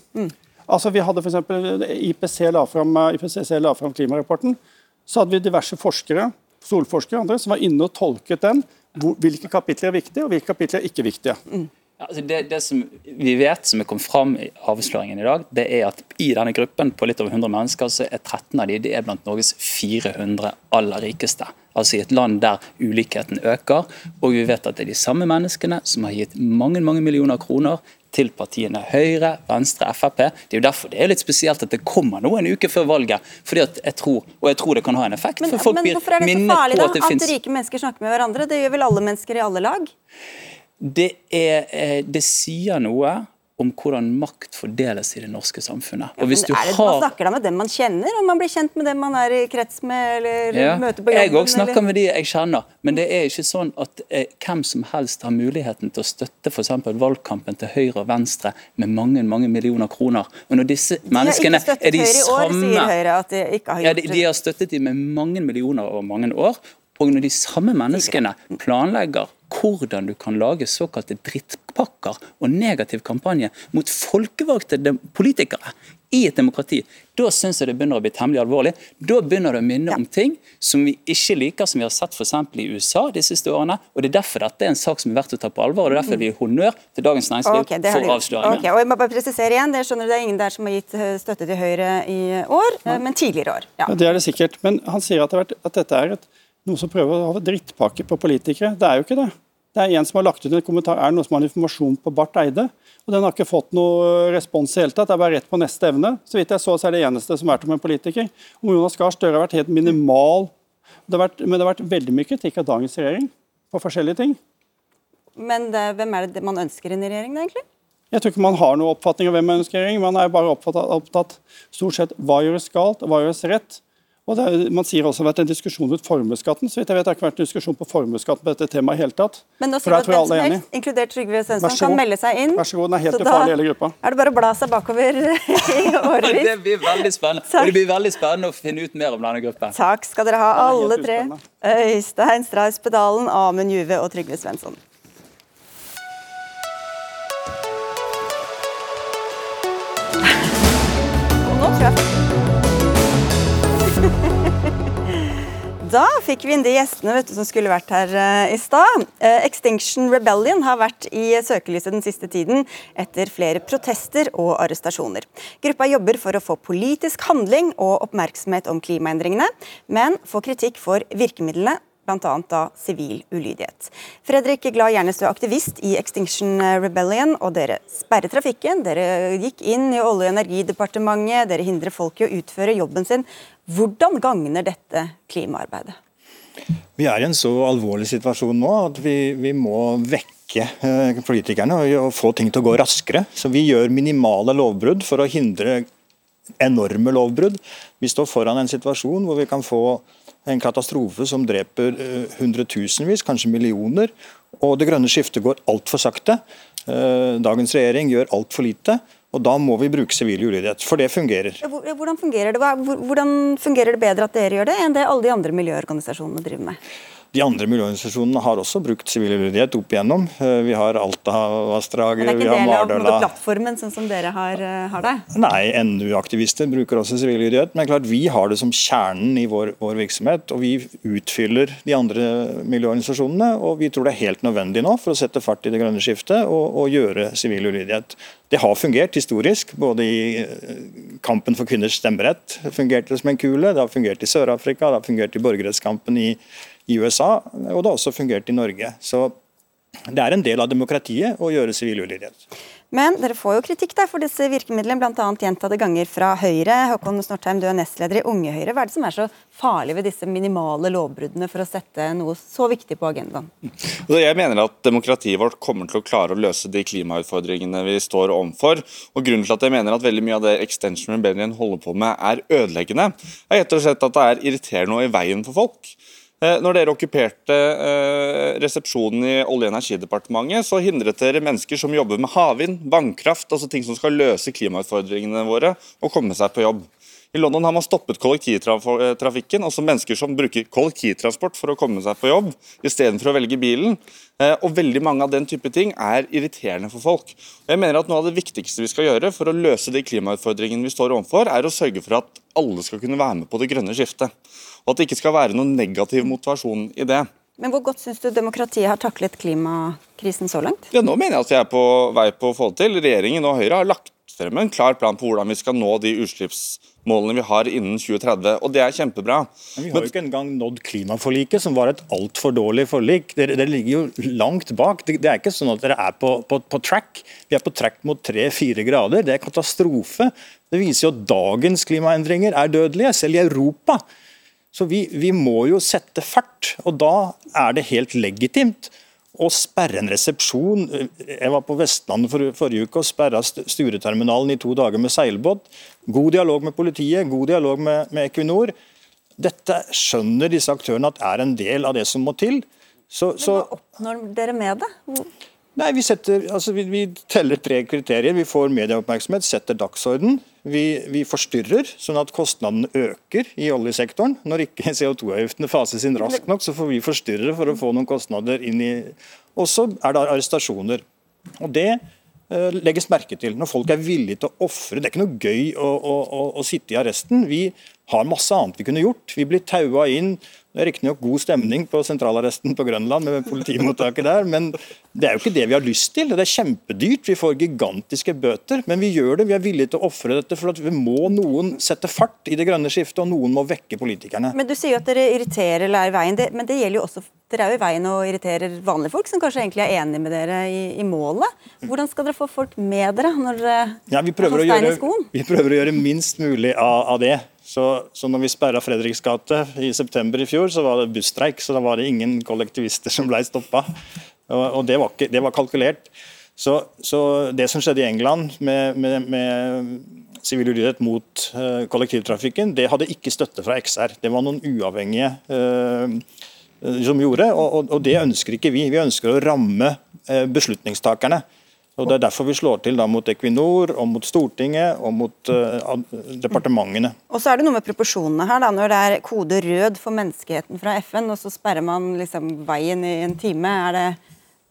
Altså vi hadde for eksempel, IPC la fram, IPCC la fram klimarapporten. Så hadde vi diverse forskere solforskere og andre, som var inne og tolket den. Hvilke kapitler er viktige, og hvilke kapitler er ikke viktige. Altså det, det, som vi vet som er kommet fram i avsløringen i dag, det er at i denne gruppen på litt over 100 mennesker, så er 13 av de, de er blant Norges 400 aller rikeste. Altså i et land der ulikheten øker. Og vi vet at det er de samme menneskene som har gitt mange mange millioner kroner til partiene Høyre, Venstre, Frp. Det er jo derfor det er litt spesielt at det kommer nå en uke før valget. fordi at jeg tror, Og jeg tror det kan ha en effekt. Men, for folk men hvorfor er det så farlig da, at, at rike mennesker snakker med hverandre? Det gjør vel alle mennesker i alle lag? Det, er, eh, det sier noe om hvordan makt fordeles i det norske samfunnet. Ja, det, har... Man snakker da med dem man kjenner, om man blir kjent med dem man er i krets med eller ja, møter på jobben? Jeg òg snakker eller... med de jeg kjenner, men det er ikke sånn at eh, hvem som helst har muligheten til å støtte f.eks. valgkampen til Høyre og Venstre med mange mange millioner kroner. Og når disse menneskene er de samme Høyre de ikke har gjort ja, de, de har støttet dem med mange millioner over mange år. Og når de samme menneskene planlegger hvordan du kan lage såkalte drittpakker og negativ kampanje mot folkevalgte politikere i et demokrati, da syns jeg det begynner å bli temmelig alvorlig. Da begynner det å minne om ting som vi ikke liker, som vi har sett f.eks. i USA de siste årene. og Det er derfor dette er en sak som er verdt å ta på alvor. og Det er derfor vi gir honnør til Dagens Næringsliv okay, for avsløringen. Okay, og jeg må bare presisere igjen, det skjønner du, det er ingen der som har gitt eh, støtte til Høyre i år, ja. men tidligere år. Ja. ja. Det er det sikkert. Men han sier at, det vært, at dette er et, noe som prøver å ha drittpakke på politikere. Det er jo ikke det. Det er en som har lagt ut en kommentar er det noen som har informasjon på Barth Eide. og Den har ikke fått noe respons i hele tatt. Det er bare rett på neste evne. Så vidt jeg så, så er det eneste som er til en politiker. Om Jonas Gahr Støre har vært helt minimal. Det vært, men det har vært veldig mye kritikk av dagens regjering på forskjellige ting. Men det, hvem er det man ønsker inn i regjeringen, egentlig? Jeg tror ikke man har noen oppfatning av hvem man ønsker i regjering. Man er bare opptatt, opptatt stort sett hva gjøres galt, hva gjøres rett. Og er, man sier også at det har vært en diskusjon rundt formuesskatten. Så vidt jeg vet, det har ikke vært en diskusjon på formuesskatten på dette temaet i hele tatt. Men nå sier vi at hvem som helst, inkludert Trygve Svensson, kan melde seg inn. Vær så god, den er helt ufarlig hele gruppa. Er det bare å bla seg bakover [laughs] i [laughs] årevis? det blir veldig spennende. Og det blir veldig spennende å finne ut mer om denne gruppen. Takk skal dere ha, alle tre. Øystein Strauss Pedalen, Amund Juve og Trygve Svensson. Da fikk vi inn de gjestene du, som skulle vært her uh, i stad. Uh, Extinction Rebellion har vært i søkelyset den siste tiden etter flere protester og arrestasjoner. Gruppa jobber for å få politisk handling og oppmerksomhet om klimaendringene, men får kritikk for virkemidlene bl.a. sivil ulydighet. Fredrik Glad Gjernestø, aktivist i Extinction Rebellion, og dere sperret trafikken. Dere gikk inn i Olje- og energidepartementet, dere hindrer folk i å utføre jobben sin. Hvordan gagner dette klimaarbeidet? Vi er i en så alvorlig situasjon nå at vi, vi må vekke eh, politikerne og, få ting til å gå raskere. Så Vi gjør minimale lovbrudd for å hindre enorme lovbrudd. Vi står foran en situasjon hvor vi kan få en katastrofe som dreper uh, hundretusenvis, kanskje millioner. Og det grønne skiftet går altfor sakte. Uh, dagens regjering gjør altfor lite. Og Da må vi bruke sivil ulydighet, for det fungerer. Hvordan fungerer det? Hvordan fungerer det bedre at dere gjør det, enn det alle de andre miljøorganisasjonene driver med? De andre miljøorganisasjonene har også brukt sivil ulydighet opp igjennom. Eh, vi har Altavassdraget, vi har Mardøla Det er ikke del av plattformen sånn som dere har, eh, har det? Nei, NU-aktivister bruker også sivil ulydighet. Men klart vi har det som kjernen i vår, vår, virksomhet. Og vi utfyller de andre miljøorganisasjonene. Og vi tror det er helt nødvendig nå for å sette fart i det grønne skiftet og, og gjøre sivil ulydighet. Det har fungert historisk, både i eh, kampen for kvinners stemmerett fungerte det som en kule, det har fungert i Sør-Afrika, det har fungert i borgerrettskampen i i USA, og det har også fungert i Norge. Så det er en del av demokratiet å gjøre sivil ulydighet. Men dere får jo kritikk der for disse virkemidlene, bl.a. gjentatte ganger fra Høyre. Håkon Snortheim, du er nestleder i Unge Høyre. Hva er det som er så farlig ved disse minimale lovbruddene for å sette noe så viktig på agendaen? Altså, jeg mener at demokratiet vårt kommer til å klare å løse de klimautfordringene vi står overfor. Og Grunnen til at jeg mener at veldig mye av det Extension Rebellion holder på med er ødeleggende, er rett og slett at det er irriterende og i veien for folk. Eh, når dere okkuperte eh, resepsjonen i Olje- og energidepartementet, så hindret dere mennesker som jobber med havvind, vannkraft, altså ting som skal løse klimautfordringene våre, å komme seg på jobb. I London har man stoppet kollektivtrafikken, altså mennesker som bruker kollektivtransport for å komme seg på jobb, istedenfor å velge bilen. Eh, og veldig mange av den type ting er irriterende for folk. Jeg mener at Noe av det viktigste vi skal gjøre for å løse de klimautfordringene vi står overfor, er å sørge for at alle skal kunne være med på det grønne skiftet og at det ikke skal være noen negativ motivasjon i det. Men hvor godt syns du demokratiet har taklet klimakrisen så langt? Ja, Nå mener jeg at vi er på vei på å få det til. Regjeringen og Høyre har lagt frem en klar plan på hvordan vi skal nå de utslippsmålene vi har innen 2030, og det er kjempebra. Men Vi har jo ikke engang nådd klimaforliket, som var et altfor dårlig forlik. Dere, dere, ligger jo langt bak. Det, det, er ikke sånn at dere er på, på, på track. Vi er på track mot 3-4 grader. Det er katastrofe. Det viser jo at dagens klimaendringer er dødelige, selv i Europa. Så vi, vi må jo sette fart, og da er det helt legitimt å sperre en resepsjon. Jeg var på Vestlandet for, forrige uke og sperra Stureterminalen i to dager med seilbåt. God dialog med politiet, god dialog med, med, Equinor. Dette skjønner disse aktørene at er en del av det som må til. Så, Men hva oppnår dere med det? Nei, vi, setter, altså vi, vi, teller tre kriterier. Vi får medieoppmerksomhet, setter dagsorden. Vi, vi, forstyrrer, sånn at kostnadene øker i oljesektoren. Når ikke [laughs] CO2-avgiftene fases inn raskt nok, så får vi forstyrre for å få noen kostnader inn i Og så er det arrestasjoner. Og det uh, legges merke til når folk er villige til å ofre. Det er ikke noe gøy å, å, å, å sitte i arresten. Vi har masse annet vi kunne gjort. Vi blir taua inn det er riktignok god stemning på sentralarresten på Grønland med politimottaket der, men det er jo ikke det vi har lyst til. Det er kjempedyrt, vi får gigantiske bøter, men vi gjør det. Vi er villige til å ofre dette, for at vi må noen sette fart i det grønne skiftet, og noen må vekke politikerne. Men Du sier jo at dere irriterer eller er i veien, men det gjelder jo også dere er jo i veien og irriterer vanlige folk, som kanskje egentlig er enig med dere i, i målet. Hvordan skal dere få folk med dere når dere ja, vi prøver, gjøre, vi prøver å gjøre minst mulig av, av det. Så, så når vi sperra Fredriks gate i september i fjor, så var det busstreik. Så da var det ingen kollektivister som ble stoppa. Og, og det, var ikke, det, var kalkulert. Så, så, det som skjedde i England med, med, med sivil ulydighet mot uh, kollektivtrafikken, det hadde ikke støtte fra XR. Det var noen uavhengige uh, som gjorde, og, og, det ønsker ikke vi. Vi ønsker å ramme uh, beslutningstakerne. Og Det er derfor vi slår til da mot Equinor, og mot Stortinget og mot uh, departementene. Og så er det noe med proporsjonene her. da, Når det er kode rød for menneskeheten fra FN, og så sperrer man liksom veien i en time. er det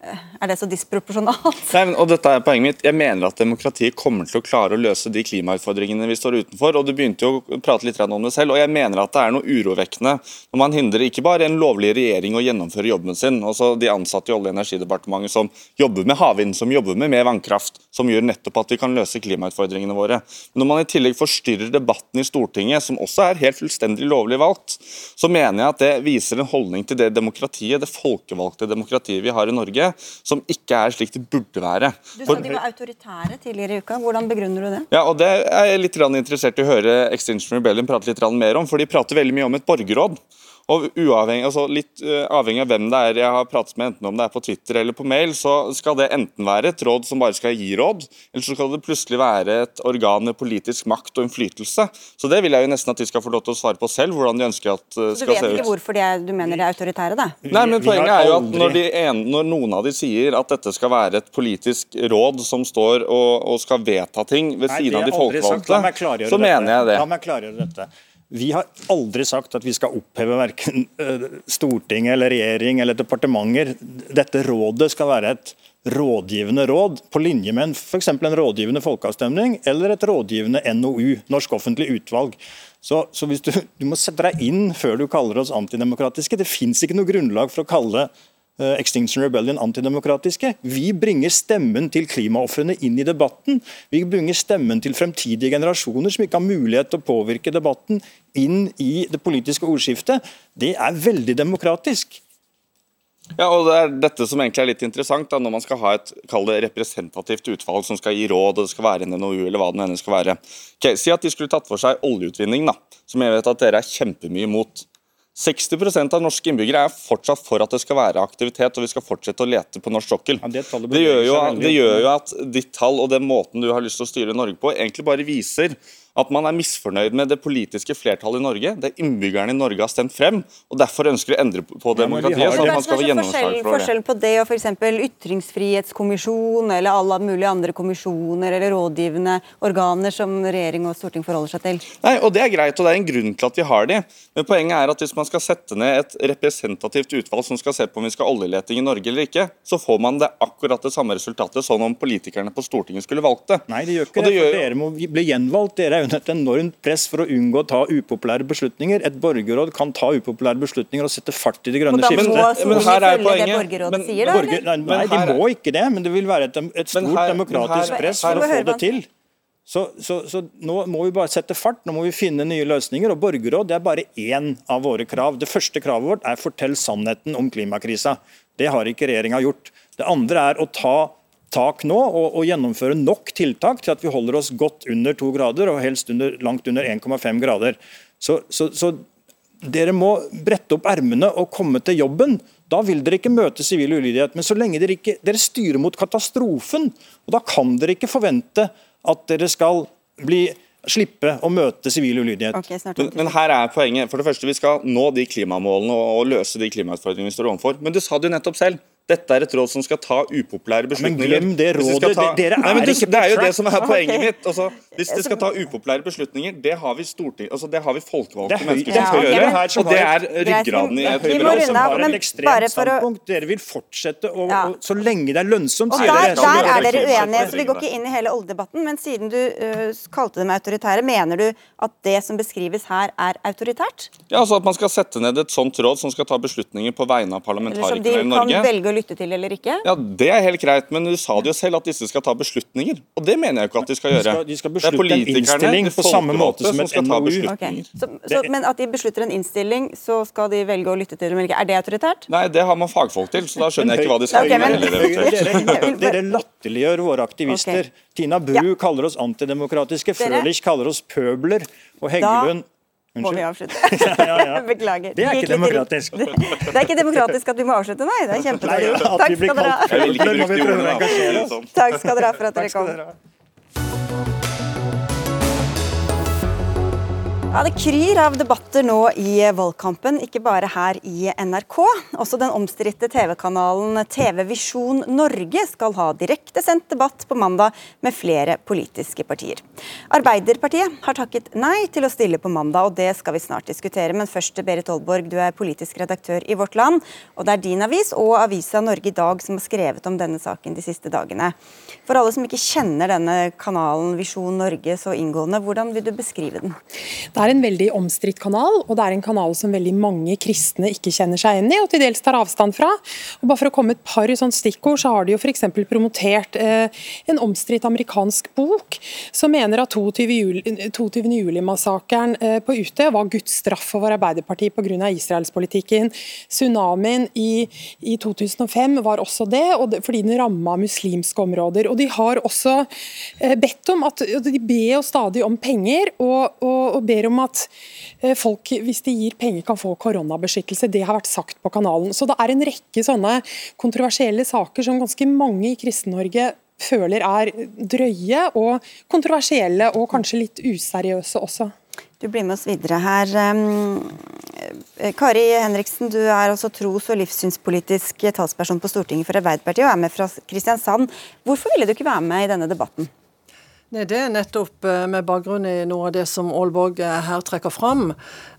er det så disproporsjonalt? Nei, og dette er poenget mitt. Jeg mener at demokratiet kommer til å klare å løse de klimautfordringene vi står utenfor. og Du begynte jo å prate litt om det selv. og jeg mener at Det er noe urovekkende når man hindrer ikke bare en lovlig regjering å gjennomføre jobben sin, også de ansatte i Olje- og energidepartementet som jobber med havvind, som jobber med mer vannkraft, som gjør nettopp at vi kan løse klimautfordringene våre. Når man i tillegg forstyrrer debatten i Stortinget, som også er helt fullstendig lovlig valgt, så mener jeg at det viser en holdning til det demokratiet, det folkevalgte demokratiet vi har i Norge, som ikke er slik det burde være. Du sa de var autoritære tidligere i uka. Hvordan begrunner du det? Ja, og Det er jeg litt interessert i å høre Extinction Rebellion prate litt mer om. for De prater veldig mye om et borgerråd. Og uavhengig, altså Litt uh, avhengig av hvem det er jeg har pratet med, enten om det er på Twitter eller på mail, så skal det enten være et råd som bare skal gi råd, eller så skal det plutselig være et organ med politisk makt og innflytelse. Så det vil jeg jo nesten at de skal få lov til å svare på selv, hvordan de ønsker at det skal se ut. Så du vet ikke hvorfor de er, du mener de er autoritære, da? Nei, men poenget er jo at når, en, når, noen av de sier at dette skal være et politisk råd som står og, og skal vedta ting ved Nei, siden av de folkevalgte, så mener jeg det. La meg klargjøre dette. Vi har aldri sagt at vi skal oppheve verken eh, Stortinget eller regjering eller departementer. Dette rådet skal være et rådgivende råd, på linje med f.eks. en rådgivende folkeavstemning eller et rådgivende NOU, Norsk offentlig utvalg. Så, så du, du, må sette deg inn før du kaller oss antidemokratiske. Det fins ikke noe grunnlag for å kalle Extinction Rebellion antidemokratiske. Vi bringer stemmen til klimaofrene inn i debatten. Vi bringer stemmen til fremtidige generasjoner som ikke har mulighet til å påvirke debatten, inn i det politiske ordskiftet. Det er veldig demokratisk. Ja, og Det er dette som egentlig er litt interessant, da, når man skal ha et det, representativt utvalg som skal gi råd, og det skal være en NOU eller hva den nå skal være. Okay, si at de skulle tatt for seg oljeutvinning, da, som jeg vet at dere er kjempemye imot. 60% av norske innbyggere er fortsatt for at det skal være aktivitet og vi skal fortsette å lete på norsk sokkel. Ja, det, det, gjør jo, det, gjør jo, at ditt tall og den måten du har lyst til å styre Norge på, egentlig bare viser at man er misfornøyd med det politiske flertallet i Norge. Det innbyggerne i Norge har stemt frem, og derfor ønsker å endre på demokratiet. Ja, sånn at man skal få gjennomslag for Forskjellen på det og f.eks. ytringsfrihetskommisjon eller alle mulige andre kommisjoner eller rådgivende organer som regjering og storting forholder seg til? Nei, og Det er greit, og det er en grunn til at vi har de. Men poenget er at hvis man skal sette ned et representativt utvalg som skal se på om vi skal ha oljeleting i Norge eller ikke, så får man det akkurat det samme resultatet sånn om politikerne på Stortinget skulle valgt det. Nei, det gjør ikke og det. det gjør... Dere må bli gjenvalgt. Dere er under et enormt press for å unngå å ta upopulære beslutninger. Et borgerråd kan ta upopulære beslutninger og sette fart i det grønne skiftet. Men da må Stortinget følge det borgerrådet sier, da? Borger, nei, nei, de må ikke det, men det vil være et, et stort her- demokratisk her- press for å få det til. Så, så, så nå må vi bare sette fart, nå må vi finne nye løsninger. og Borgerråd det er bare én av våre krav. Det første kravet vårt er fortell sannheten om klimakrisa. Det har ikke regjeringa gjort. Det andre er å ta tak nå og, og gjennomføre nok tiltak til at vi holder oss godt under to grader, og helst under, langt under 1,5 grader. Så, så, så dere må brette opp ermene og komme til jobben. Da vil dere ikke møte sivil ulydighet. Men så lenge dere ikke dere styrer mot katastrofen, og da kan dere ikke forvente at dere skal bli slippe å møte sivil ulydighet. Okay, Men, men her er poenget. For det første, Vi skal nå de klimamålene og, og løse de klimautfordringene vi står overfor. Men du sa det jo nettopp selv. Dette er et råd som skal ta upopulære beslutninger. men glem det rådet. Ta... Dere Nei, det, er ikke på Det er jo det som er poenget okay. mitt. Altså, hvis de skal ta upopulære beslutninger, det har vi storting, altså, det har vi folkevalgte Det er mennesker som skal Ja, gjøre. men- Og det er ryggraden i et liberalt runde har men et ekstremt standpunkt. Dere vil fortsette å, Ja. å, så lenge det er lønnsomt, Og sier der, dere. der er dere er uenige, så vi går ikke inn i hele oljedebatten. Men siden du uh, kalte dem autoritære, mener du at det som beskrives her, er autoritært? Ja, altså At man skal sette ned et sånt råd som skal ta beslutninger på vegne av som parlamentarikerne i Norge. Lytte til eller ikke? Ja, Det er helt greit, men du sa det jo selv at disse skal ta beslutninger. Og det mener jeg jo ikke at de skal De gjøre. skal- de skal det er beslutte en innstilling på samme måte som et NOU. Okay. Så, så, Men at de beslutter en innstilling, så skal de velge å lytte til dem eller ikke. Er det autoritært? Nei, det har man fagfolk til, så da skjønner jeg ikke hva de skal Ok, gjøre. men- heller, dere, dere [laughs] latterliggjør våre aktivister. Okay. Tina Bru kaller oss antidemokratiske, Frølich kaller oss pøbler, og Heggelund Må vi Unnskyld? avslutte? [laughs] [laughs] Beklager. Det er ikke demokratisk. Det er ikke demokratisk at vi må avslutte, nei. Det er kjempedårlig. Takk skal dere ha. sånn. Takk skal dere ha for at dere kom. Ja, Det kryr av debatter nå i valgkampen, ikke bare her i NRK. Også den omstridte TV-kanalen TV Visjon Norge skal ha direktesendt debatt på mandag med flere politiske partier. Arbeiderpartiet har takket nei til å stille på mandag, og det skal vi snart diskutere. Men først, Berit Olborg, du er politisk redaktør i Vårt Land, og det er din avis og avisa Norge i dag som har skrevet om denne saken de siste dagene. For alle som ikke kjenner denne kanalen Visjon Norge så inngående, hvordan vil du beskrive den? Er en veldig omstridt kanal, og det er en kanal som veldig mange kristne ikke kjenner seg igjen i, og til dels tar avstand fra. Og bare for å komme et par sånn stikkord, så har de jo f.eks. promotert eh, en omstridt amerikansk bok som mener at 22. juli- 22. juli-massakren eh, på Utøya var Guds straff over Arbeiderpartiet pga. israelspolitikken. Tsunamien i, i 2005 var også det, og det fordi den ramma muslimske områder. Og de har også eh, bedt om at De ber jo stadig om penger, og, og, og ber om at eh, folk, hvis de gir penger, kan få koronabeskyttelse. Det har vært sagt på kanalen. Så det er en rekke sånne kontroversielle saker som ganske mange i Kristen-Norge føler er drøye og kontroversielle, og kanskje litt useriøse også. Du blir med oss videre her. Eh, Kari Henriksen, du er altså tros- og livssynspolitisk talsperson på Stortinget for Arbeiderpartiet og er med fra Kristiansand. Hvorfor ville du ikke være med i denne debatten? Nei, Det er nettopp eh, med bakgrunn i noe av det som Aalborg eh, her trekker fram.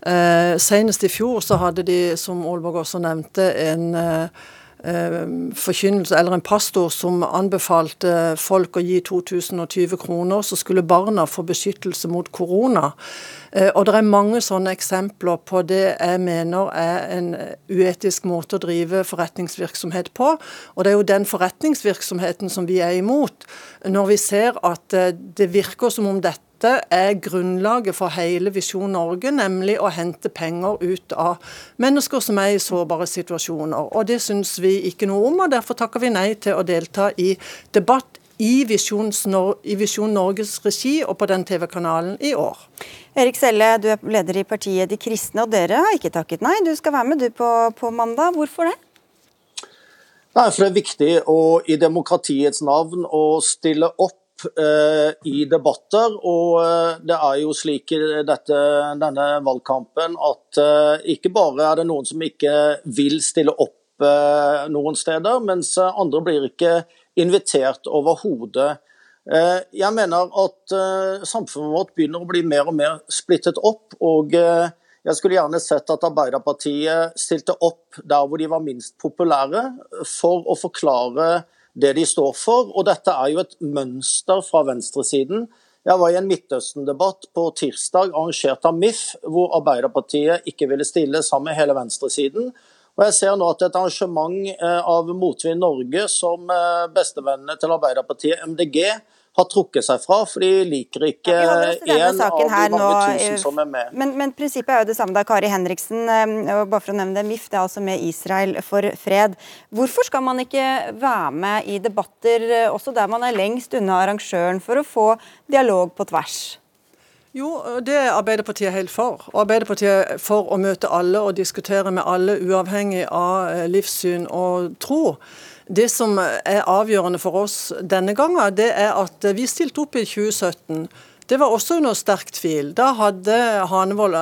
Eh, senest i fjor så hadde de, som Aalborg også nevnte, en eh, forkynnelse, eller en pastor som anbefalte folk å gi 2020 kroner, så skulle barna få beskyttelse mot korona. Eh, og det er mange sånne eksempler på det jeg mener er en uetisk måte å drive forretningsvirksomhet på. Og det er jo den forretningsvirksomheten som vi er imot, når vi ser at eh, det virker som om dette er grunnlaget for hele Visjon Norge, nemlig å hente penger ut av mennesker som er i sårbare situasjoner. Og Det syns vi ikke noe om, og derfor takker vi nei til å delta i debatt i Visjon, i Visjon Norges regi og på den TV-kanalen i år. Erik Selle, du er leder i partiet De kristne, og dere har ikke takket nei. Du skal være med du på, på mandag. Hvorfor det? Nei, for Det er viktig å, i demokratiets navn å stille opp eh, i debatter. og eh, Det er jo slik i dette, denne valgkampen at eh, ikke bare er det noen som ikke vil stille opp eh, noen steder, mens eh, andre blir ikke invitert overhodet. Jeg mener at samfunnet vårt begynner å bli mer og mer splittet opp. og jeg skulle gjerne sett at Arbeiderpartiet stilte opp der hvor de var minst populære, for å forklare det de står for. Og dette er jo et mønster fra venstresiden. Jeg var i en Midtøsten-debatt på tirsdag arrangert av MIF, hvor Arbeiderpartiet ikke ville stille sammen med hele venstresiden. Og jeg ser nå at et arrangement eh, av Motvind Norge, som eh, bestevennene til Arbeiderpartiet, MDG, har trukket seg fra, for de liker ikke ja, en av de mange nå, tusen som er med. Men, men, prinsippet er jo det samme da. Kari Henriksen, og bare for å nevne det, MIF det er altså med Israel for fred. Hvorfor skal man ikke være med i debatter også der man er lengst unna arrangøren, for å få dialog på tvers? Jo, det er Arbeiderpartiet helt for. Og Arbeiderpartiet er for å møte alle og diskutere med alle, uavhengig av livssyn og tro. Det som er avgjørende for oss denne gangen, det er at vi stilte opp i 2017. Det var også under sterk tvil. Da hadde Hanevold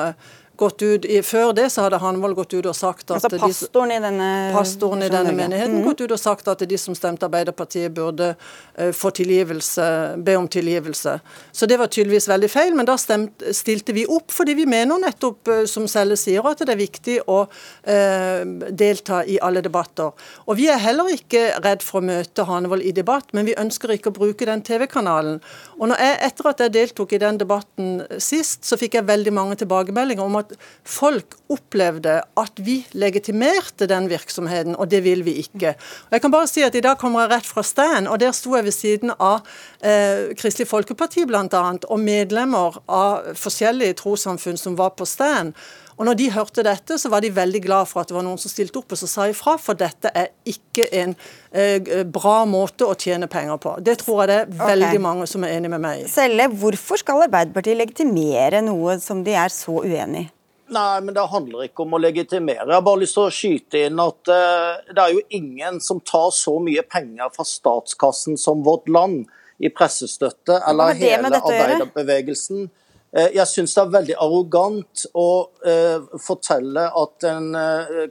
gått ut i, Før det så hadde Hanvold gått ut og sagt at altså pastoren i denne, pastoren i denne menigheten mm. gått ut og sagt at de som stemte Arbeiderpartiet, burde uh, få tilgivelse, be om tilgivelse. Så det var tydeligvis veldig feil, men da stemt, stilte vi opp fordi vi mener nettopp, uh, som Selle sier, at det er viktig å uh, delta i alle debatter. Og Vi er heller ikke redd for å møte Hanevold i debatt, men vi ønsker ikke å bruke den TV-kanalen. Og jeg, Etter at jeg deltok i den debatten sist, så fikk jeg veldig mange tilbakemeldinger om at folk opplevde at vi legitimerte den virksomheten, og det vil vi ikke. Og jeg kan bare si at I dag kommer jeg rett fra stand, og der sto jeg ved siden av eh, Kristelig Folkeparti bl.a. og medlemmer av forskjellige trossamfunn som var på stand. Og når de hørte dette, så var de veldig glad for at det var noen som stilte opp og så sa ifra, for dette er ikke en eh, bra måte å tjene penger på. Det tror jeg det er veldig okay. mange som er enig med meg i. Selle, hvorfor skal Arbeiderpartiet legitimere noe som de er så uenig i? Nei, men det handler ikke om å legitimere. Jeg har bare lyst til å skyte inn at uh, det er jo ingen som tar så mye penger fra statskassen som vårt land i pressestøtte, eller hele arbeiderbevegelsen. Uh, jeg syns det er veldig arrogant å uh, fortelle at en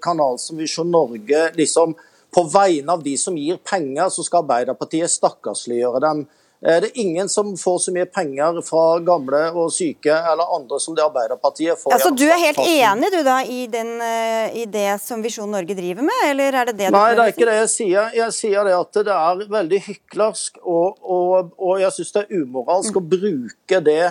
kanal som Visjon Norge liksom på vegne av de som gir penger, så skal Arbeiderpartiet stakkarsliggjøre dem. Eh, det er ingen som får så mye penger fra gamle og syke eller andre som det Arbeiderpartiet får. Altså, du er helt enig du da i, den, eh, i, det som Visjon Norge driver med, eller er det det du Nei, det er ikke det jeg sier. Jeg sier det at det er veldig hyklersk, og, og, og jeg syns det er umoralsk mm. å bruke det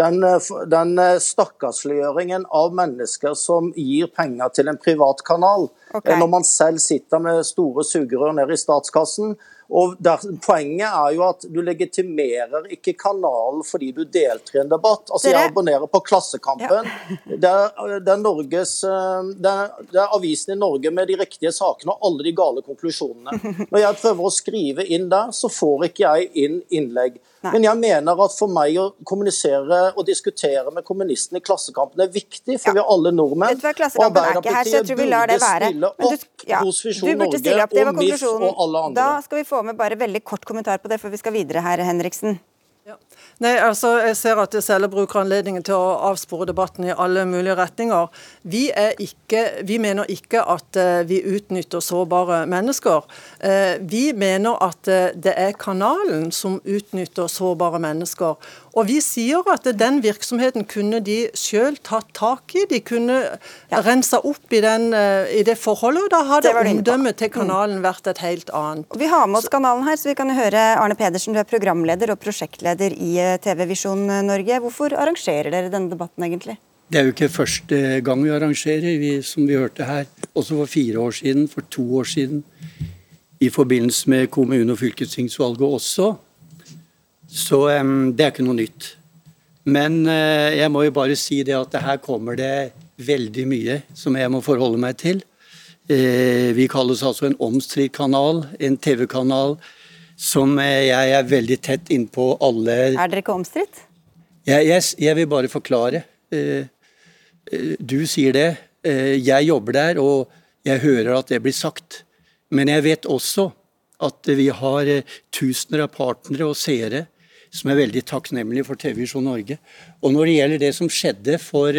den, den stakkarsliggjøringen av mennesker som gir penger til en privat kanal, okay. når man selv sitter med store sugerør ned i statskassen og der, Poenget er jo at du legitimerer ikke kanalen fordi du deltar i en debatt. Altså Jeg abonnerer på Klassekampen. Ja. Det, er, det, er Norges, eh, det, er, det, er, avisen i Norge med de riktige sakene og alle de gale konklusjonene. Når jeg prøver å skrive inn der, så får ikke jeg inn innlegg. Nei. Men jeg mener at for meg å kommunisere og diskutere med kommunistene i Klassekampen er viktig, for ja. vi er alle nordmenn. Vet du hva, Klassekampen er ikke her, så jeg tror vi lar det være. stille opp ja, hos Visjon Norge og MIF og alle andre. Da skal vi få med bare veldig kort kommentar på det før vi skal videre, her, Henriksen. Nei, altså, Jeg ser at Selle bruker anledningen til å avspore debatten i alle mulige retninger. Vi, ikke, vi mener ikke at uh, vi utnytter sårbare mennesker. Uh, vi mener at uh, det er kanalen som utnytter sårbare mennesker. Og Vi sier at den virksomheten kunne de selv tatt tak i. De kunne ja. rensa opp i, den, i, det forholdet, og da hadde omdømmet til mm. kanalen vært et helt annet. Vi har med oss kanalen her, så vi kan høre Arne Pedersen, du er programleder og prosjektleder i TV Visjon Norge. Hvorfor arrangerer dere denne debatten egentlig? Det er jo ikke første gang vi arrangerer, vi, som vi hørte her. Også for fire år siden, for to år siden. I forbindelse med kommune- og fylkestingsvalget også. Så um, det er ikke noe nytt. Men uh, jeg må jo bare si det at her kommer det veldig mye som jeg må forholde meg til. Uh, vi kalles altså en omstridt kanal, en TV-kanal som eh, jeg er veldig tett innpå alle Er dere ikke omstridt? Jeg, jeg, jeg, vil bare forklare. Eh, eh, du sier det. Jeg jobber der, og jeg hører at det blir sagt. Men jeg vet også at vi har tusener av partnere og seere som er veldig takknemlige for TV Visjon Norge. Og når det gjelder det som skjedde for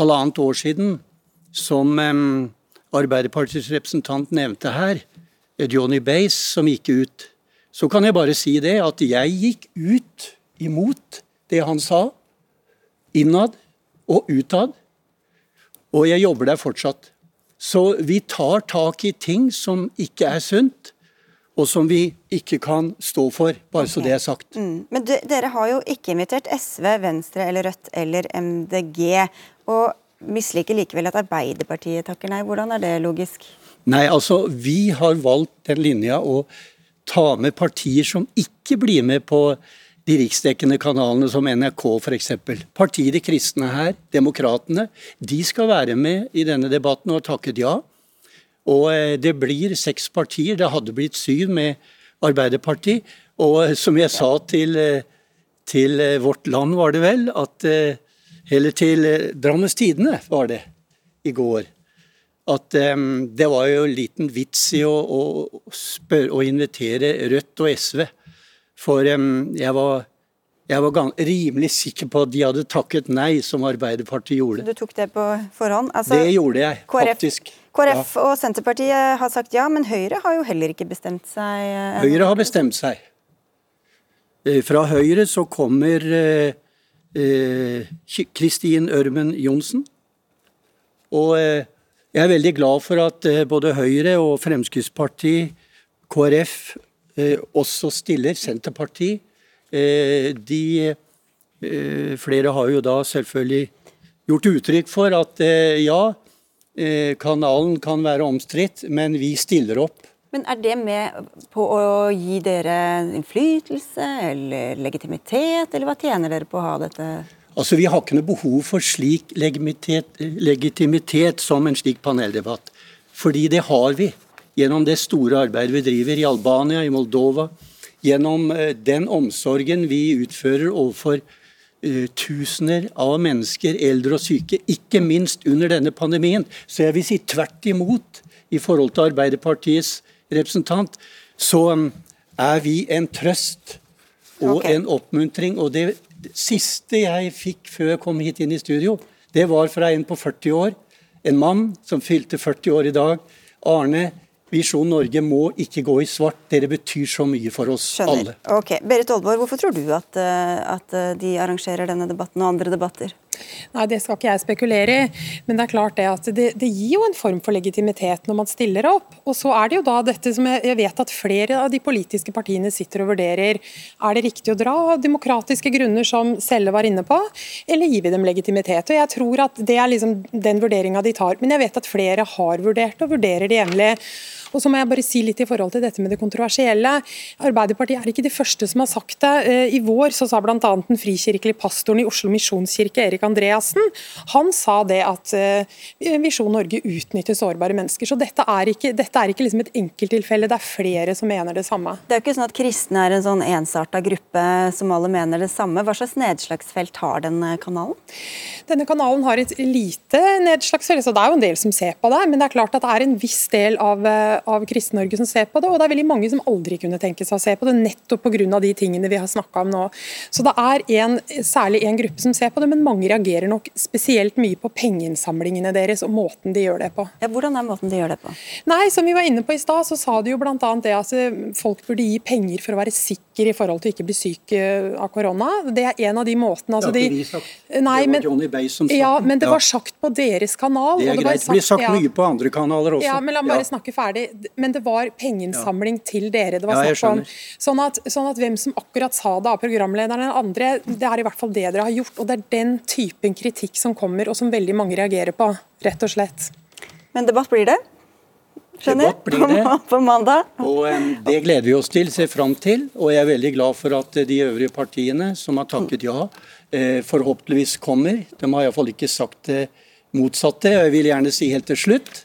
halvannet år siden, som Arbeiderpartiets representant nevnte her, Johnny Bass som gikk ut så kan jeg bare si det at jeg gikk ut imot det han sa, innad og utad. Og jeg jobber der fortsatt. Så vi tar tak i ting som ikke er sunt. og som vi ikke kan stå for, bare så det er sagt. Mm. Men de, dere har jo ikke invitert SV, Venstre eller Rødt eller MDG, og misliker likevel at Arbeiderpartiet takker nei. Hvordan er det logisk? Nei, altså vi har valgt den linja å ta med partier som ikke blir med på de riksdekkende kanalene som NRK f.eks. Partiet De kristne her, Demokratene, de skal være med i denne debatten og har takket ja. Og eh, det blir seks partier. Det hadde blitt syv med Arbeiderpartiet. Og eh, som jeg sa til, eh, til Vårt Land, var det vel, at Eller til Drammens Tidende, var det, i går. At um, det var jo en liten vits i å, å, spør, å invitere Rødt og SV. For um, jeg var jeg var rimelig sikker på at de hadde takket nei, som Arbeiderpartiet gjorde. Du tok det på forhånd? Altså, det gjorde jeg, KrF, faktisk. KrF ja. og Senterpartiet har sagt ja, men Høyre har jo heller ikke bestemt seg? Eh, Høyre har bestemt seg. Eh, fra Høyre så kommer eh, Kristin Ørmen Johnsen. Og eh, jeg er veldig glad for at eh, både Høyre og Fremskrittspartiet, KrF, eh, også stiller. Senterpartiet Eh, de Flere har jo da selvfølgelig gjort uttrykk for at ja, kanalen kan være omstridt, men vi stiller opp. Men Er det med på å gi dere innflytelse eller legitimitet, eller hva tjener dere på å ha dette? Altså, Vi har ikke noe behov for slik legitimitet, legitimitet som en slik paneldebatt. Fordi det har vi gjennom det store arbeidet vi driver i Albania, i Moldova, gjennom eh, den omsorgen vi utfører overfor uh, tusener av mennesker, eldre og syke, ikke minst under denne pandemien. Så jeg vil si tvert imot i forhold til Arbeiderpartiets representant, så um, er vi en trøst og okay. en oppmuntring. Og det siste jeg fikk før jeg kom hit inn i studio, det var fra en på 40 år. En mann som fylte 40 år i dag. Arne Visjon Norge må ikke gå i svart. Dere betyr så mye for oss Skjønner. alle. Ok, Berit Aalborg, hvorfor tror du at, eh, at, eh, de arrangerer denne debatten og andre debatter? Nei, Det skal ikke jeg spekulere i, men det er klart det at det, det, gir jo en form for legitimitet når man stiller opp. Og så er det jo da dette som jeg, jeg vet at flere av de politiske partiene sitter og vurderer. Er det riktig å dra av demokratiske grunner, som Selle var inne på, eller gir vi dem legitimitet? Og Jeg tror at det er liksom den vurderinga de tar. Men jeg vet at flere har vurdert og vurderer det jevnlig. Og så må jeg bare si litt i forhold til dette med det kontroversielle. Arbeiderpartiet er ikke de første som har sagt det. Eh, I vår så sa bl.a. den frikirkelige pastoren i Oslo misjonskirke, Erik Andreassen, han sa det at eh, Visjon Norge utnytter sårbare mennesker. Så dette er ikke, dette er ikke liksom et enkelttilfelle, det er flere som mener det samme. Det er jo ikke sånn at kristne er en sånn ensarta gruppe som alle mener det samme. Hva slags nedslagsfelt har denne kanalen? Denne kanalen har et lite nedslagsfelt, så det er jo en del som ser på det. Men det er klart at det er en viss del av, eh, av Kristen-Norge som ser på det, og det er veldig mange som aldri kunne tenke seg å se på det, nettopp pga. de tingene vi har snakka om nå. Så det er en, særlig en gruppe som ser på det, men mange reagerer nok spesielt mye på pengeinnsamlingene deres og måten de gjør det på. Ja, Hvordan er måten de gjør det på? Nei, Som vi var inne på i stad, så sa de jo bl.a. det at eh, folk burde gi penger for å være sikker i forhold til å ikke bli syk eh, av korona. Det er en av de måtene. Altså, det har ikke vi sagt. Nei, det var Johnny Bay som sa Ja, men det var sagt på deres kanal. Det er greit. Det, blir sagt ja. mye på andre kanaler også. Ja, men La meg bare snakke ferdig men det var pengeinnsamling ja. til dere det var snakk om. Sånn at, sånn at, hvem som akkurat sa det av programlederen eller andre, det er i hvert fall det dere har gjort. Og det er den typen kritikk som kommer, og som veldig mange reagerer på, rett og slett. Men debatt blir det? Skjønner? Debatt blir det. [laughs] På mandag. Og um, Det gleder vi oss til, ser fram til. Og jeg er veldig glad for at de øvrige partiene som har takket ja, eh, forhåpentligvis kommer. De har iallfall ikke sagt det motsatte. Jeg vil gjerne si helt til slutt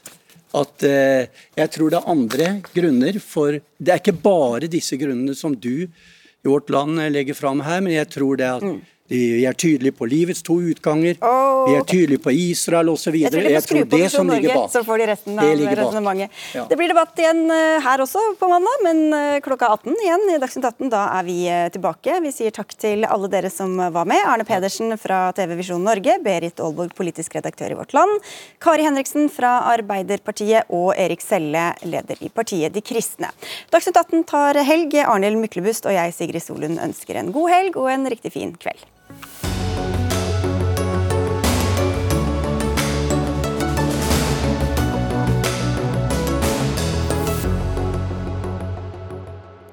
at eh, jeg tror det er andre grunner for Det er ikke bare disse grunnene som du i vårt land legger fram her, men jeg tror det at mm. Vi er tydelige på livets to utganger, oh. vi er tydelige på Israel osv. Jeg tror, jeg tror det som ligger bak. Så får de resten av resonnementet. Ja. Det blir debatt igjen eh, her også på mandag, men eh, klokka 18 igjen i Dagsnytt 18. Da er vi eh, tilbake. Vi sier takk til alle dere som var med. Arne Pedersen fra TV Visjon Norge, Berit Aalborg, politisk redaktør i Vårt Land, Kari Henriksen fra Arbeiderpartiet og Erik Selle, leder i partiet De kristne. Dagsnytt 18 tar helg. Arnhild Myklebust og jeg, Sigrid Solund, ønsker en god helg og en riktig fin kveld.